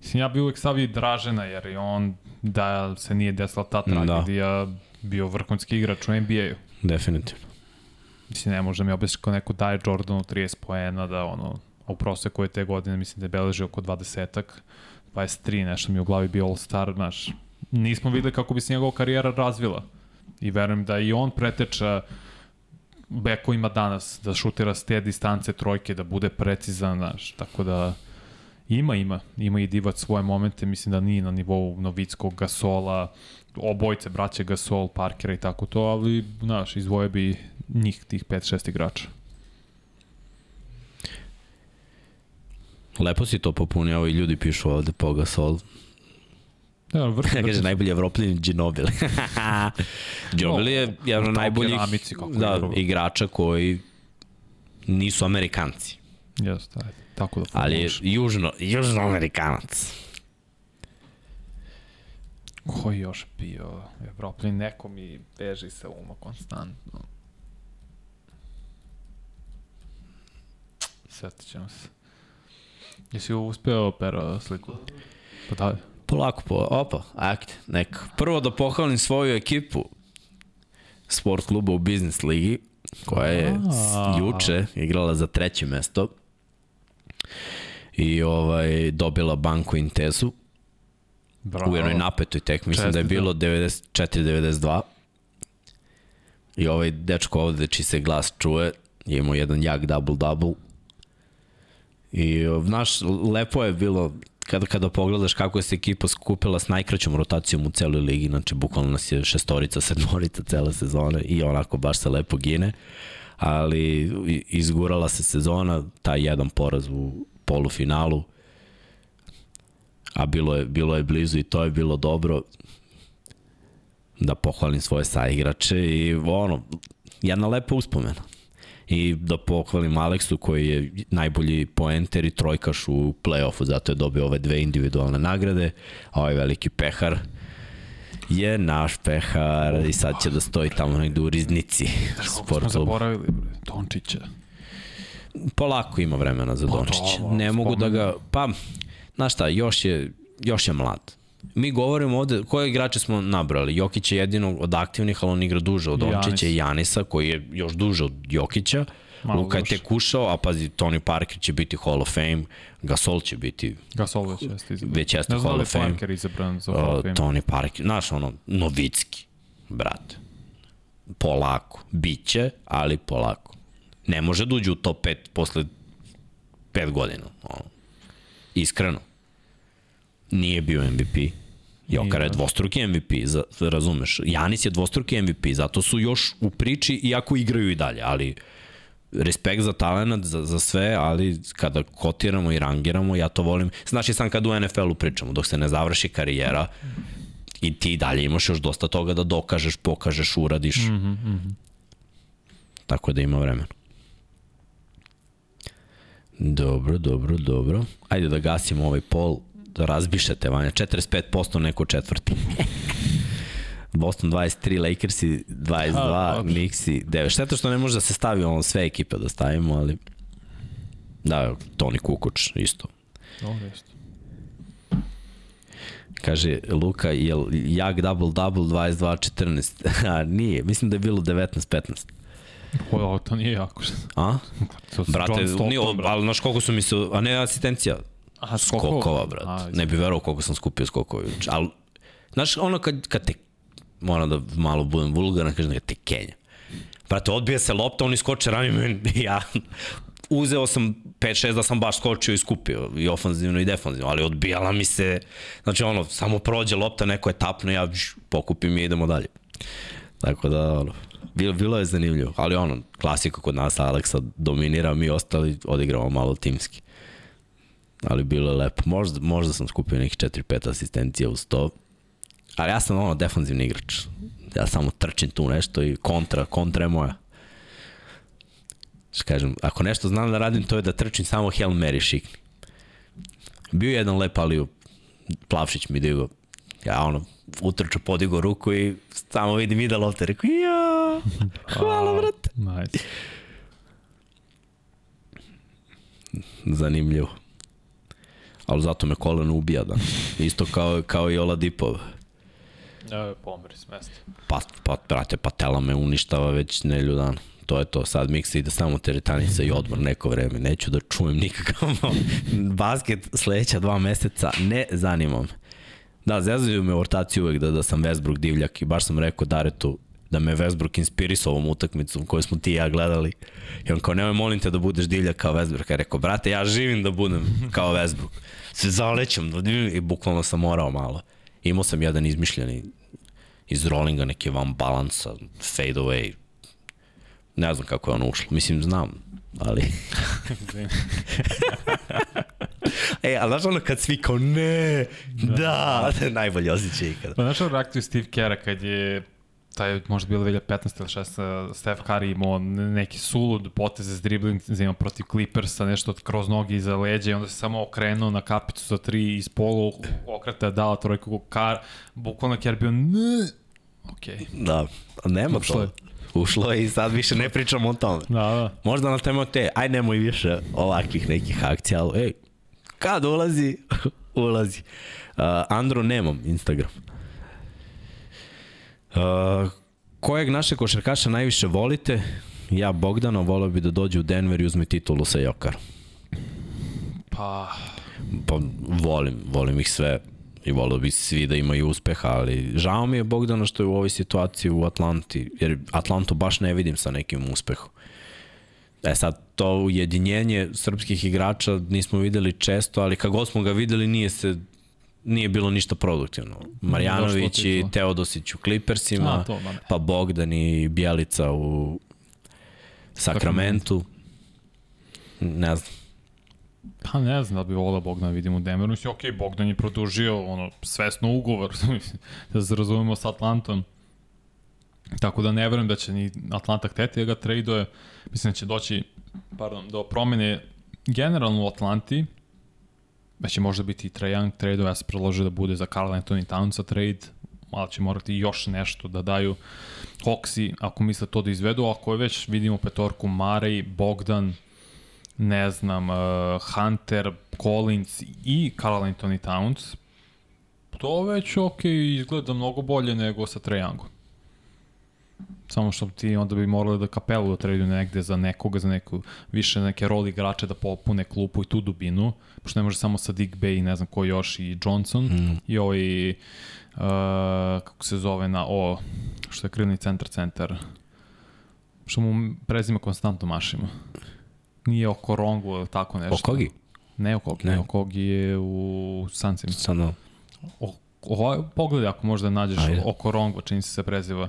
Mislim, ja bi uvek stavio Dražena, jer je on, da se nije desila ta da. tragedija, da. bio vrhunski igrač u NBA-u. Definitivno. Mislim, ne možda mi objasniš kao neko daje Jordanu 30 poena, da ono, a u proseku je te godine, mislim da je beleži oko 20-ak, 23, nešto mi u glavi bio All-Star, znaš, nismo videli kako bi se njegova karijera razvila. I verujem da i on preteča Beko ima danas da šutira s te distance trojke, da bude precizan, znaš, tako da ima, ima, ima i Divac svoje momente, mislim da nije na nivou Novickog, Gasola, obojce, braće Gasol, Parkera i tako to, ali, znaš, izvoje bi njih, tih 5-6 igrača. Lepo si to popunjao i ljudi pišu ovde po Gasol. Da, vrh, Ja kaže najbolji evropljen Ginobili. [LAUGHS] Ginobili je jedan od najboljih dinamici kako da, igrao. igrača koji nisu Amerikanci, Jeste, ajde, tako da ali je južno, južno Amerikanac. Ko je još bio Evropljan? Neko mi beži sa uma konstantno. Svetit ćemo se. Jesi uspeo pero sliku? Pa da, Polako, po, opa, akte, neka. Prvo da pohvalim svoju ekipu sport kluba u biznis ligi, koja je A. juče igrala za treće mesto i ovaj dobila Banko Intesu bravo. u jednoj napetoj tek, mislim da je bilo 94-92. I ovaj dečko ovde, či se glas čuje, je imao jedan jak double-double. I, o, znaš, lepo je bilo kada, kada pogledaš kako je se ekipa skupila s najkraćom rotacijom u celoj ligi, znači bukvalno nas je šestorica, sedmorica cele sezone i onako baš se lepo gine, ali izgurala se sezona, taj jedan poraz u polufinalu, a bilo je, bilo je blizu i to je bilo dobro da pohvalim svoje saigrače i ono, jedna lepa uspomena. I da pohvalim Aleksu koji je najbolji poenter i trojkaš u play-offu, zato je dobio ove dve individualne nagrade, a ovaj veliki pehar je naš pehar i sad će da stoji tamo negde u riznici Kako smo zaboravili, bre, Tončića. polako ima vremena za Pa Dončića. Ne mogu da ga, pa, znaš šta, još je, još je mlad. Mi govorimo ovde, koje igrače smo nabrali? Jokić je jedino od aktivnih, ali on igra duže od. Dončića i Janisa, koji je još duže od Jokića. Malo Luka je tek ušao, a pazi, Tony Parker će biti Hall of Fame, Gasol će biti Gasol već jeste izabran. Već jeste ne Hall da li of Fame. Parker izabran za Hall uh, of Fame. Tony Parker, znaš, ono, Novicki, brate. Polako. Biće, ali polako. Ne može da uđe u top 5 posle 5 godina. Ono. Iskreno. Nije bio MVP. Jokar je da. dvostruki MVP, za, razumeš. Janis je dvostruki MVP, zato su još u priči, iako igraju i dalje, ali respekt za talent, za, za sve, ali kada kotiramo i rangiramo, ja to volim. Znaš i sam kad u NFL-u pričamo, dok se ne završi karijera, i ti dalje imaš još dosta toga da dokažeš, pokažeš, uradiš. Mm -hmm, mm -hmm. Tako da ima vremena. Dobro, dobro, dobro. Ajde da gasimo ovaj pol, da razbišete, Vanja. 45% neko četvrti. [LAUGHS] Boston 23, Lakersi 22, Ha, dobro. Knicksi 9. Šteta što ne može da se stavi ono sve ekipe da stavimo, ali da, Toni Kukoč isto. Dobro, jeste. Kaže Luka, jel jak double-double 22-14? A nije, mislim da je bilo 19-15. Ovo, to nije jako. A? [LAUGHS] Brate, Stockton, nije, ali znaš koliko su mi se, a ne asistencija, A, skokova? skokova, brate. A, ne bi verovao koliko sam skupio skokova juče. Ali, znaš, ono kad, kad te, moram da malo budem vulgaran, kažem da te kenja. Brate, odbija se lopta, on iskoče ranim, [LAUGHS] ja uzeo sam 5-6 da sam baš skočio i skupio, i ofanzivno i defanzivno, ali odbijala mi se, znači ono, samo prođe lopta, neko je tapno, ja pokupim i idemo dalje. Tako da, ono, bilo, bilo je zanimljivo, ali ono, klasika kod nas, Aleksa dominira, mi ostali odigramo malo timski. Ali bilo je lepo. Možda, možda sam skupio nekih 4-5 asistencija uz to. Ali ja sam ono defanzivni igrač. Ja samo trčim tu nešto i kontra, kontra je moja. Što kažem, ako nešto znam da radim, to je da trčim samo Hail Mary šikni. Bio je jedan lep aliju, Plavšić mi digo. Ja ono, utrčao, podigo ruku i samo vidim ide lopta. Rekao, ja, hvala, brate. Nice. Zanimljivo. Ali zato me koleno ubija da. Isto kao, kao i Ola Dipov. E, pomeri s mesta. Pa, pa, brate, patela me uništava već nelju dana. To je to, sad miksa ide samo teretanica i odmor neko vreme. Neću da čujem nikakav basket sledeća dva meseca, ne zanima me. Da, zezaju me u ortaciji uvek da, da sam Westbrook divljak i baš sam rekao Daretu, da me Westbrook inspirisao ovom utakmicom koju smo ti i ja gledali. I on kao, nemoj molim te da budeš divlja kao Westbrook. Ja rekao, brate, ja živim da budem kao Westbrook. Se zalećem i bukvalno sam morao malo. Imao sam jedan izmišljeni iz rollinga, neki van balansa, fade away. Ne znam kako je ono ušlo. Mislim, znam, ali... [LAUGHS] e, ali znaš ono kad svi kao ne, da, da, [LAUGHS] najbolje osjećaj ikada. Pa znaš ono reakciju Steve Kera kad je taj možda bilo 2015 ili 16 Steph Curry imao neki sulud poteze s zima protiv Clippersa, nešto kroz nogi iza leđa i onda se samo okrenuo na kapicu za tri iz polu okreta dao trojku kar, bukvalno Kerr bio ne, okej. Okay. Da, nema Ušlo to. Je. Ušlo je i sad više ne pričamo o tome. Da, da. Možda na temu te, aj nemoj više ovakvih nekih akcija, ali ej, kad ulazi, [LAUGHS] ulazi. Uh, Andro nemam Instagram. Uh, kojeg našeg košarkaša najviše volite? Ja Bogdano volao bi da dođe u Denver i uzme titulu sa Jokarom. Pa... Pa volim, volim ih sve i volio bi svi da imaju uspeha, ali žao mi je Bogdana što je u ovoj situaciji u Atlanti, jer Atlantu baš ne vidim sa nekim uspehom. E sad, to ujedinjenje srpskih igrača nismo videli često, ali kako smo ga videli nije se nije bilo ništa produktivno. Marjanović i Teodosić u Clippersima, to, pa Bogdan i Bjelica u Sakramentu. Ne znam. Pa ne znam da bi volao Bogdan vidim u Denveru. Mislim, okej, okay, Bogdan je produžio ono, svesno ugovor, [LAUGHS] da se razumemo sa Atlantom. Tako da ne verujem da će ni Atlanta hteti da ga tradeuje. Mislim da će doći pardon, do promene generalno u Atlanti, da će možda biti i Trae Young trade ja sam predložio da bude za Carl Anthony Townsa trade, malo će morati još nešto da daju Hawksi, ako misle to da izvedu, ako je već vidimo petorku Marej, Bogdan, ne znam, uh, Hunter, Collins i Carl Anthony Towns, to već ok, izgleda mnogo bolje nego sa Trae Youngom. Samo što ti onda bi morali da kapelu da tradu negde za nekoga, za neku više neke roli igrače da popune klupu i tu dubinu, pošto ne može samo sa Dick Bay i ne znam ko još i Johnson mm. i ovaj uh, kako se zove na o što je krilni centar centar što mu prezima konstantno mašima. Nije oko Rongu ili tako nešto. Okogi? Ne Okogi, ne. Okogi je u Sancima. Samo. O, o, pogledaj ako možda nađeš Ajde. oko Rongu, čini se se preziva.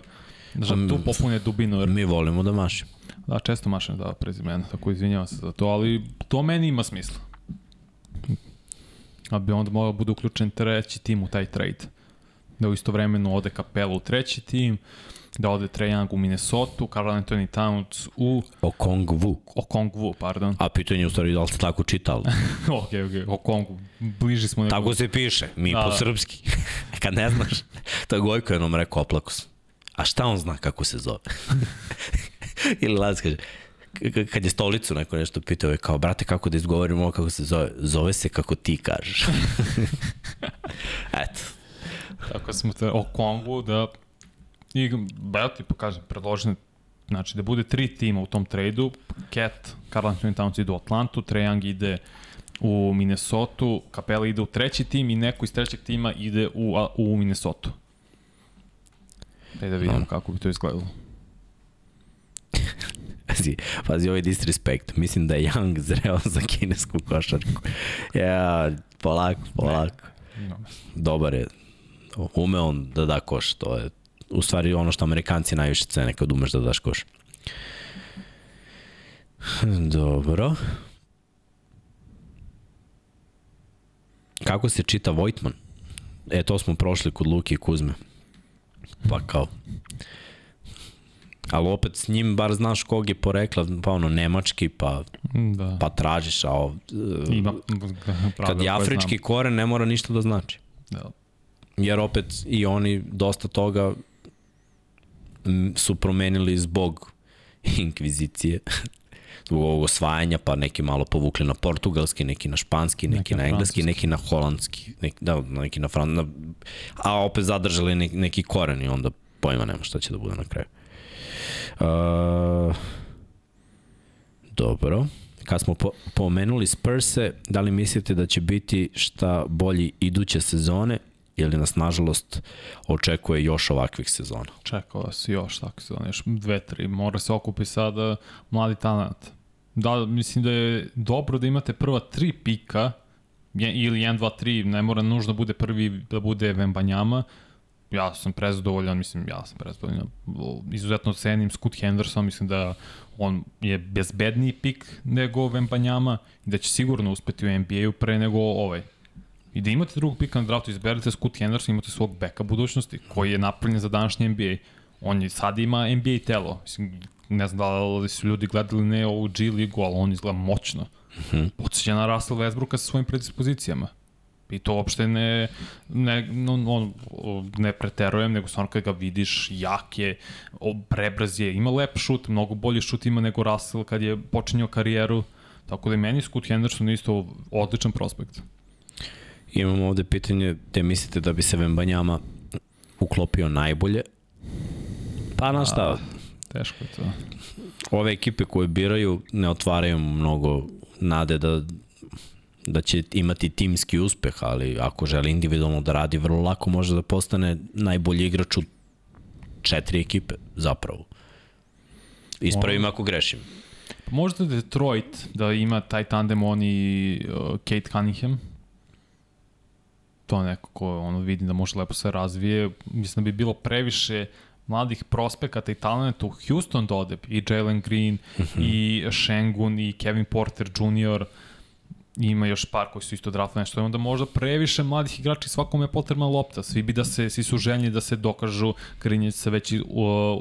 Da tu popune dubinu. Mi volimo da mašimo. Da, često mašem da prezimena, tako izvinjavam se za to, ali to meni ima smisla. A bi onda mogao da bude uključen treći tim u taj trade. Da u istovremeno ode Capella u treći tim, da ode Trae Young u Minnesota, Carl Anthony Towns u... O Kong Wu. O Kong Wu, pardon. A pitanje je u stvari da li ste tako čitali. [LAUGHS] ok, ok, o Kongu. Bliži smo. Neko... Tako se piše, mi da, po da. srpski. [LAUGHS] Kad ne znaš, to je Gojko jednom rekao, oplako sam a šta on zna kako se zove? [LAUGHS] Ili Lac kaže, kad je stolicu neko nešto pitao, je kao, brate, kako da izgovorim ovo kako se zove? Zove se kako ti kažeš. [LAUGHS] Eto. Tako smo te o Kongu da i ja ti pokažem, predložen znači da bude tri tima u tom tradu, Cat, Carl Anthony Towns ide u Atlantu, Trae Young ide u Minnesota, Capella ide u treći tim i neko iz trećeg tima ide u, u Minnesota. Daj da vidimo no. kako bi to izgledalo. [LAUGHS] pazi, pazi ovaj disrespect. Mislim da je Young zreo za kinesku košarku. Ja, polako, polako. No. Dobar je. Ume on da da koš, to je u stvari ono što Amerikanci najviše cene kad umeš da daš koš. Dobro. Kako se čita Vojtman? E, to smo prošli kod Luki i Kuzme pa kao ali opet s njim bar znaš kog je porekla, pa ono nemački, pa, da. pa tražiš, a ov, Ima, kad je afrički koren ne mora ništa da znači. Da. Jer opet i oni dosta toga su promenili zbog inkvizicije osvajanja, pa neki malo povukli na portugalski, neki na španski, neki, neki na engleski, neki na holandski, neki, da, neki na fran... a opet zadržali neki, neki koren i onda pojma nema šta će da bude na kraju. Uh, dobro. Kad smo po, pomenuli Spurse, da li mislite da će biti šta bolji iduće sezone ili nas nažalost očekuje još ovakvih sezona? Čekao vas još tako sezona, još dve, tri. Mora se okupi sada mladi talent. Da, mislim da je dobro da imate prva tri pika, ili 1, 2, 3, ne mora nužno bude prvi da bude Vembanjama, ja sam prezadovoljan, mislim, ja sam prezadovoljan. Izuzetno cenim Scott Henderson, mislim da on je bezbedniji pik nego Vembanjama i da će sigurno uspeti u NBA-u pre nego ovaj. I da imate drugog pika na draftu, izberete Scott Henderson, imate svog beka budućnosti, koji je napravljen za današnji NBA. On je, sad ima NBA telo. Mislim, ne znam da li su ljudi gledali ne ovu G ligu, ali on izgleda moćno. Mm -hmm. Podsjeća na Russell Westbrooka sa svojim predispozicijama. I to uopšte ne, ne, no, no, ne preterujem, nego stvarno kad ga vidiš, jak je, prebrz je, ima lep šut, mnogo bolji šut ima nego Russell kad je počinio karijeru. Tako da je meni Scott Henderson isto odličan prospekt. Imamo ovde pitanje, te mislite da bi se Vembanjama uklopio najbolje? Pa na šta? A, teško je to. Ove ekipe koje biraju ne otvaraju mnogo nade da da će imati timski uspeh, ali ako želi individualno da radi, vrlo lako može da postane najbolji igrač u četiri ekipe, zapravo. Ispravim ako grešim. Možda Detroit da ima taj tandem on i uh, Kate Cunningham. To neko ko ono vidi da može lepo se razvije. Mislim da bi bilo previše mladih prospekata i talenta u Houston dodeb i Jalen Green mm -hmm. i Shengun i Kevin Porter Jr. Uh, ima još par koji su isto draftali nešto, onda možda previše mladih igrača i svakome je potrebna lopta. Svi bi da se, svi su željni da se dokažu, Krinjec se već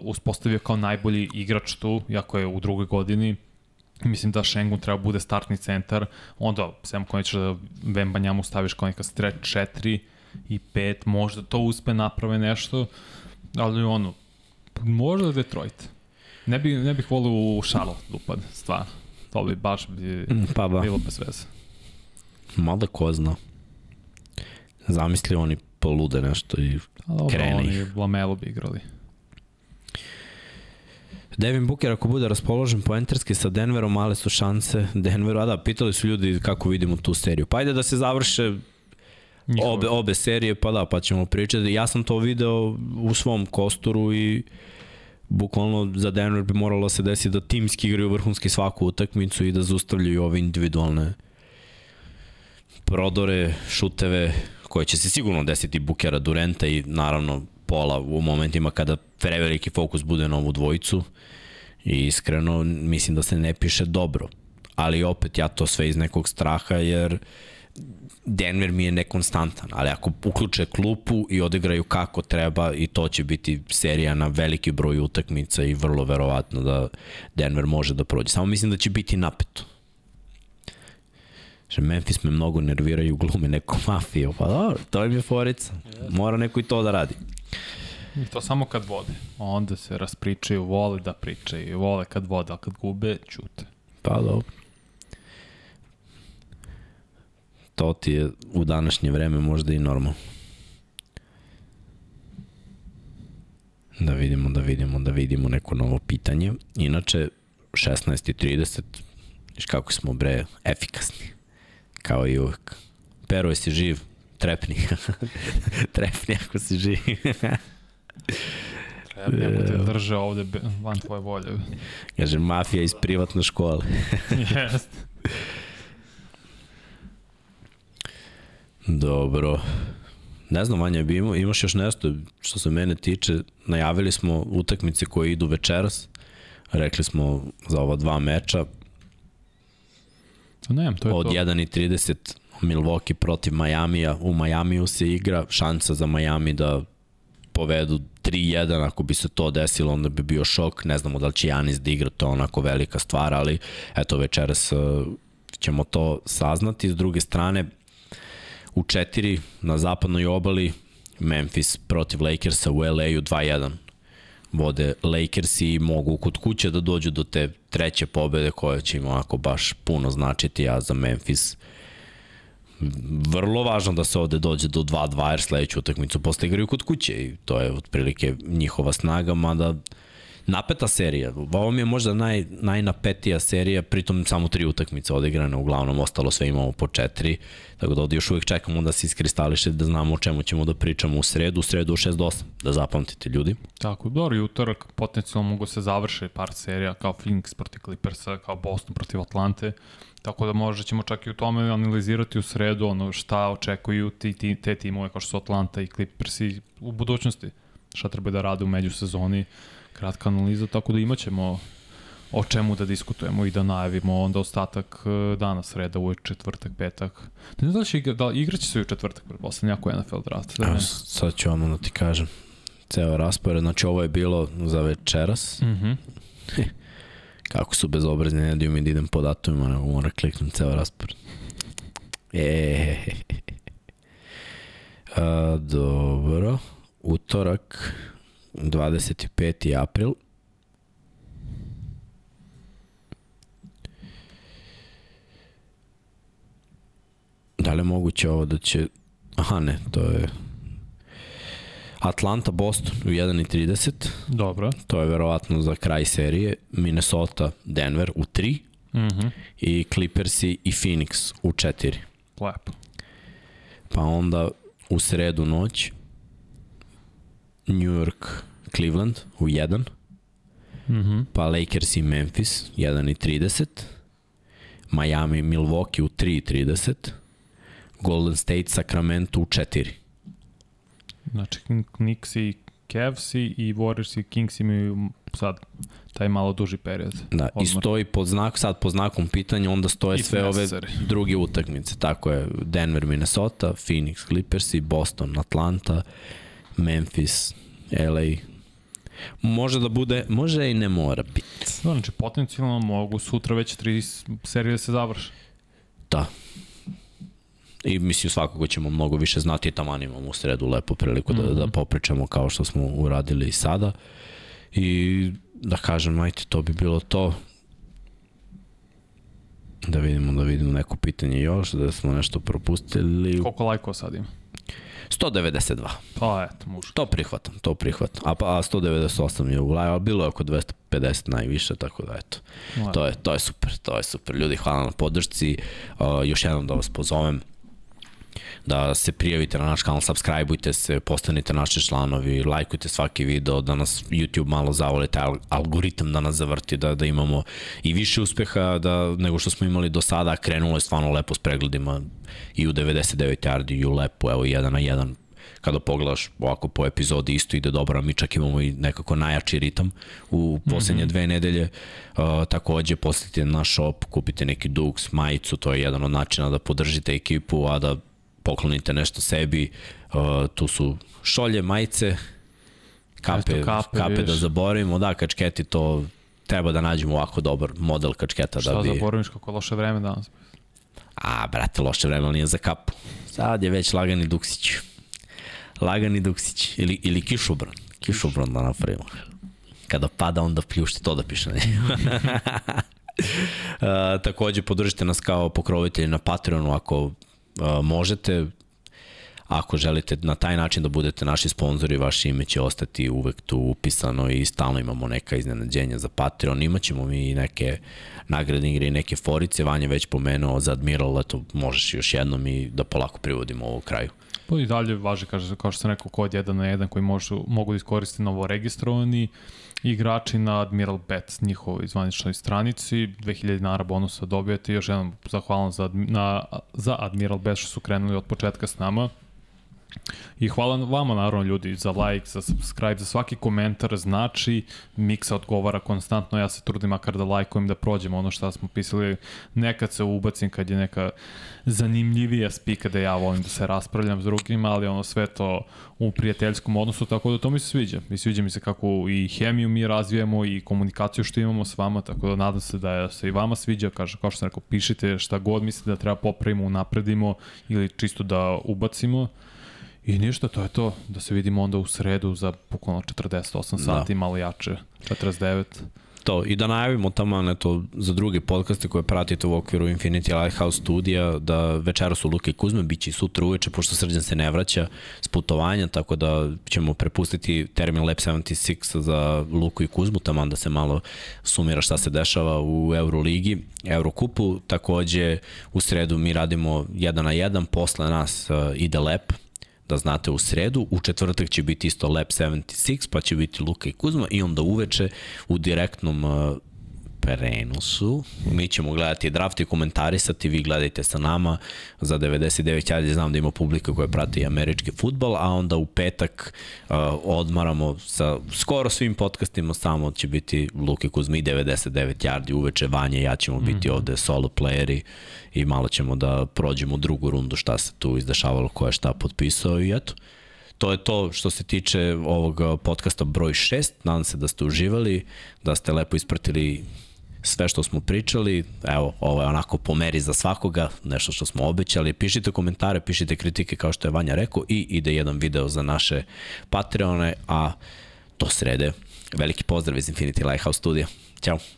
uspostavio kao najbolji igrač tu, jako je u drugoj godini, mislim da Šengun treba bude startni centar, onda sem ako nećeš da Vemba njamu staviš kao neka stretch 4 i 5, možda to uspe naprave nešto, ali ono, možda Detroit. Ne, bi, ne bih volio u Charlotte upad, stvarno. To bi baš bi mm, pa ba. bilo bez veze. Mada ko zna. Zamisli oni polude nešto i kreni. Oni Lamelo bi igrali. Devin Booker ako bude raspoložen po enterski sa Denverom, male su šanse Denveru, a da, pitali su ljudi kako vidimo tu seriju. Pa ajde da se završe obe, obe serije, pa da, pa ćemo pričati. Ja sam to video u svom kosturu i bukvalno za Denver bi moralo se desiti da timski igraju vrhunski svaku utakmicu i da zustavljaju ove individualne prodore, šuteve koje će se sigurno desiti Bukera Durenta i naravno Pola u momentima kada preveliki fokus bude na ovu dvojicu i iskreno mislim da se ne piše dobro. Ali opet ja to sve iz nekog straha jer Denver mi je nekonstantan, ali ako uključe klupu i odigraju kako treba i to će biti serija na veliki broj utakmica i vrlo verovatno da Denver može da prođe. Samo mislim da će biti napeto. Že Memphis me mnogo nerviraju, glume neko [LAUGHS] mafiju. Pa dobro, to im je forica. Mora neko i to da radi. I to samo kad vode. Onda se raspričaju, vole da pričaju, vole kad vode, a kad gube, čute. Pa dobro. To ti je u današnje vreme možda i normalno. Da vidimo, da vidimo, da vidimo neko novo pitanje. Inače, 16.30, viš kako smo bre, efikasni kao i uvek. Pero, jesi živ? Trepni. [LAUGHS] Trepni ako si živ. [LAUGHS] Trepni ako te drže ovde van tvoje volje. Kaže, mafija iz privatne škole. [LAUGHS] Jest. Dobro. Ne znam, Vanja, bi imao, imaš još nešto što se mene tiče. Najavili smo utakmice koje idu večeras. Rekli smo za ova dva meča. Ne, to je Od 1.30 Milwaukee protiv Majamija. U Majamiju se igra šansa za Miami da povedu 3-1, ako bi se to desilo, onda bi bio šok. Ne znamo da li će Janis da igra, to je onako velika stvar, ali eto večeras uh, ćemo to saznati. S druge strane, u četiri na zapadnoj obali Memphis protiv Lakersa u LA-u 2-1 vode Lakers i mogu kod kuće da dođu do te treće pobede koja će im onako baš puno značiti, a za Memphis vrlo važno da se ovde dođe do 2-2 jer sledeću utakmicu posle igraju kod kuće i to je otprilike njihova snaga, mada napeta serija. Ovo mi je možda naj, najnapetija serija, pritom samo tri utakmice odigrane, uglavnom ostalo sve imamo po četiri, tako da ovdje još uvijek čekamo da se iskristališe, da znamo o čemu ćemo da pričamo u sredu, u sredu u 6 do 8, da zapamtite ljudi. Tako, dobro, i utorak potencijalno mogu se završe par serija kao Phoenix protiv Clippersa, kao Boston protiv Atlante, Tako da možda ćemo čak i u tome analizirati u sredu ono šta očekuju ti, ti, te timove kao što su Atlanta i Clippersi u budućnosti. Šta treba da rade u međusezoni, kratka analiza, tako da imaćemo o čemu da diskutujemo i da najavimo onda ostatak e, dana sreda, u četvrtak, petak. Ne znam da li će igra, da igraće se u četvrtak, pretpostavljam, jako NFL draft. Da Evo, sad ću vam da ti kažem ceo raspored, znači ovo je bilo za večeras. Mm -hmm. [LAUGHS] Kako su bezobrazni, ne daju mi da idem po datumima, nego mora kliknem ceo raspored. E, [LAUGHS] A, dobro. Utorak, 25. april. Da li je moguće ovo da će... Aha, ne, to je Atlanta, Boston u 1.30. Dobro. To je verovatno za kraj serije. Minnesota, Denver u 3. Mm -hmm. I Clippersi i Phoenix u 4. Lepo. Pa onda u sredu noć New York, Cleveland u 1. Mm -hmm. Pa Lakers i Memphis 1.30. Miami, Milwaukee u 3.30. Golden State, Sacramento u 4. Znači, Knicks i Cavs i Warriors i Kings imaju sad taj malo duži period. Da, odmor. i stoji pod znak, sad pod znakom pitanja, onda stoje If sve necessary. ove druge utakmice. Tako je, Denver, Minnesota, Phoenix, Clippers i Boston, Atlanta, Memphis, LA. Može da bude, može i ne mora biti. Da, znači, potencijalno mogu sutra već tri serije da se završe. Da. I mislim svakako ćemo mnogo više znati, tamo imamo u sredu lepo priliku da, mm -hmm. da popričamo kao što smo uradili i sada. I da kažem, ajte, to bi bilo to. Da vidimo, da vidimo neko pitanje još, da smo nešto propustili. Koliko lajkova sad ima? 192. Pa eto, može. To prihvatam, to prihvatam. A, pa, a 198 je u live, ali bilo je oko 250 najviše, tako da eto. Lepo. To je, to je super, to je super. Ljudi, hvala na podršci. Uh, još jednom da vas pozovem da se prijavite na naš kanal, subscribeujte se, postanite naši članovi, lajkujte svaki video, da nas YouTube malo zavoli, taj algoritam da nas zavrti, da, da imamo i više uspeha da, nego što smo imali do sada, krenulo je stvarno lepo s pregledima i u 99 yardi i u lepo, evo jedan na jedan kada pogledaš ovako po epizodi isto ide dobro, mi čak imamo i nekako najjači ritam u poslednje mm -hmm. dve nedelje. Uh, takođe posetite naš shop, kupite neki Dux, majicu, to je jedan od načina da podržite ekipu, a da poklonite nešto sebi, uh, tu su šolje, majice, kape, Eto, kape, kape da zaboravimo, da, kačketi to treba da nađemo ovako dobar model kačketa Šta da bi... zaboraviš kako loše vreme danas? A, brate, loše vreme, ali nije za kapu. Sad je već lagani Duksić. Lagani Duksić. Ili, ili kišobran. Kišobran da napravimo. Kada pada, onda pljušti to da piše na njemu. [LAUGHS] uh, takođe, podržite nas kao pokrovitelji na Patreonu ako možete. Ako želite na taj način da budete naši sponzori, vaše ime će ostati uvek tu upisano i stalno imamo neka iznenađenja za Patreon. Imaćemo mi neke nagradne igre i neke forice. Vanja već pomenuo za Admiral, eto možeš još jednom i da polako privodimo ovo kraju. Pa i dalje važi, kaže, kao što sam rekao, kod 1 na 1 koji možu, mogu da iskoriste novo registrovani igrači na Admiral Bet, njihovoj zvaničnoj stranici. 2000 dinara bonusa dobijete. Još jednom zahvalan za, na, za Admiral Bet što su krenuli od početka s nama. I hvala vama naravno ljudi za like, za subscribe, za svaki komentar znači Miksa odgovara konstantno, ja se trudim makar da lajkujem da prođem ono što smo pisali, nekad se ubacim kad je neka zanimljivija spika da ja volim da se raspravljam s drugima, ali ono sve to u prijateljskom odnosu, tako da to mi se sviđa. Mi sviđa mi se kako i hemiju mi razvijemo i komunikaciju što imamo s vama, tako da nadam se da se i vama sviđa, kaže, kao što sam rekao, pišite šta god mislite da treba popravimo, unapredimo ili čisto da ubacimo. I ništa, to je to. Da se vidimo onda u sredu za bukvalno 48 sati, da. malo jače, 49. to. I da najavimo tamo to za druge podcaste koje pratite u okviru Infinity Lighthouse studija, da večera su Luka i Kuzma, bit će i sutra uveče, pošto Srđan se ne vraća s putovanja, tako da ćemo prepustiti termin Lab 76 za Luku i Kuzmu, tamo da se malo sumira šta se dešava u Euroligi, Eurokupu. Takođe, u sredu mi radimo jedan na jedan, posle nas uh, ide Lep, da znate u sredu, u četvrtak će biti isto Lab 76, pa će biti Luka i Kuzma i onda uveče u direktnom uh, prenosu. Mi ćemo gledati draft i komentarisati, vi gledajte sa nama za 99 ja znam da ima publika koja prati američki futbol, a onda u petak uh, odmaramo sa skoro svim podcastima, samo će biti Luke Kuzmi 99 yardi uveče, Vanja ja ćemo biti mm -hmm. ovde solo playeri i malo ćemo da prođemo drugu rundu šta se tu izdešavalo, ko je šta potpisao i eto to je to što se tiče ovog podcasta broj 6. Nadam se da ste uživali, da ste lepo ispratili sve što smo pričali, evo, ovo je onako po meri za svakoga, nešto što smo obećali, pišite komentare, pišite kritike kao što je Vanja rekao i ide jedan video za naše Patreone, a do srede veliki pozdrav iz Infinity Lighthouse studija. Ćao!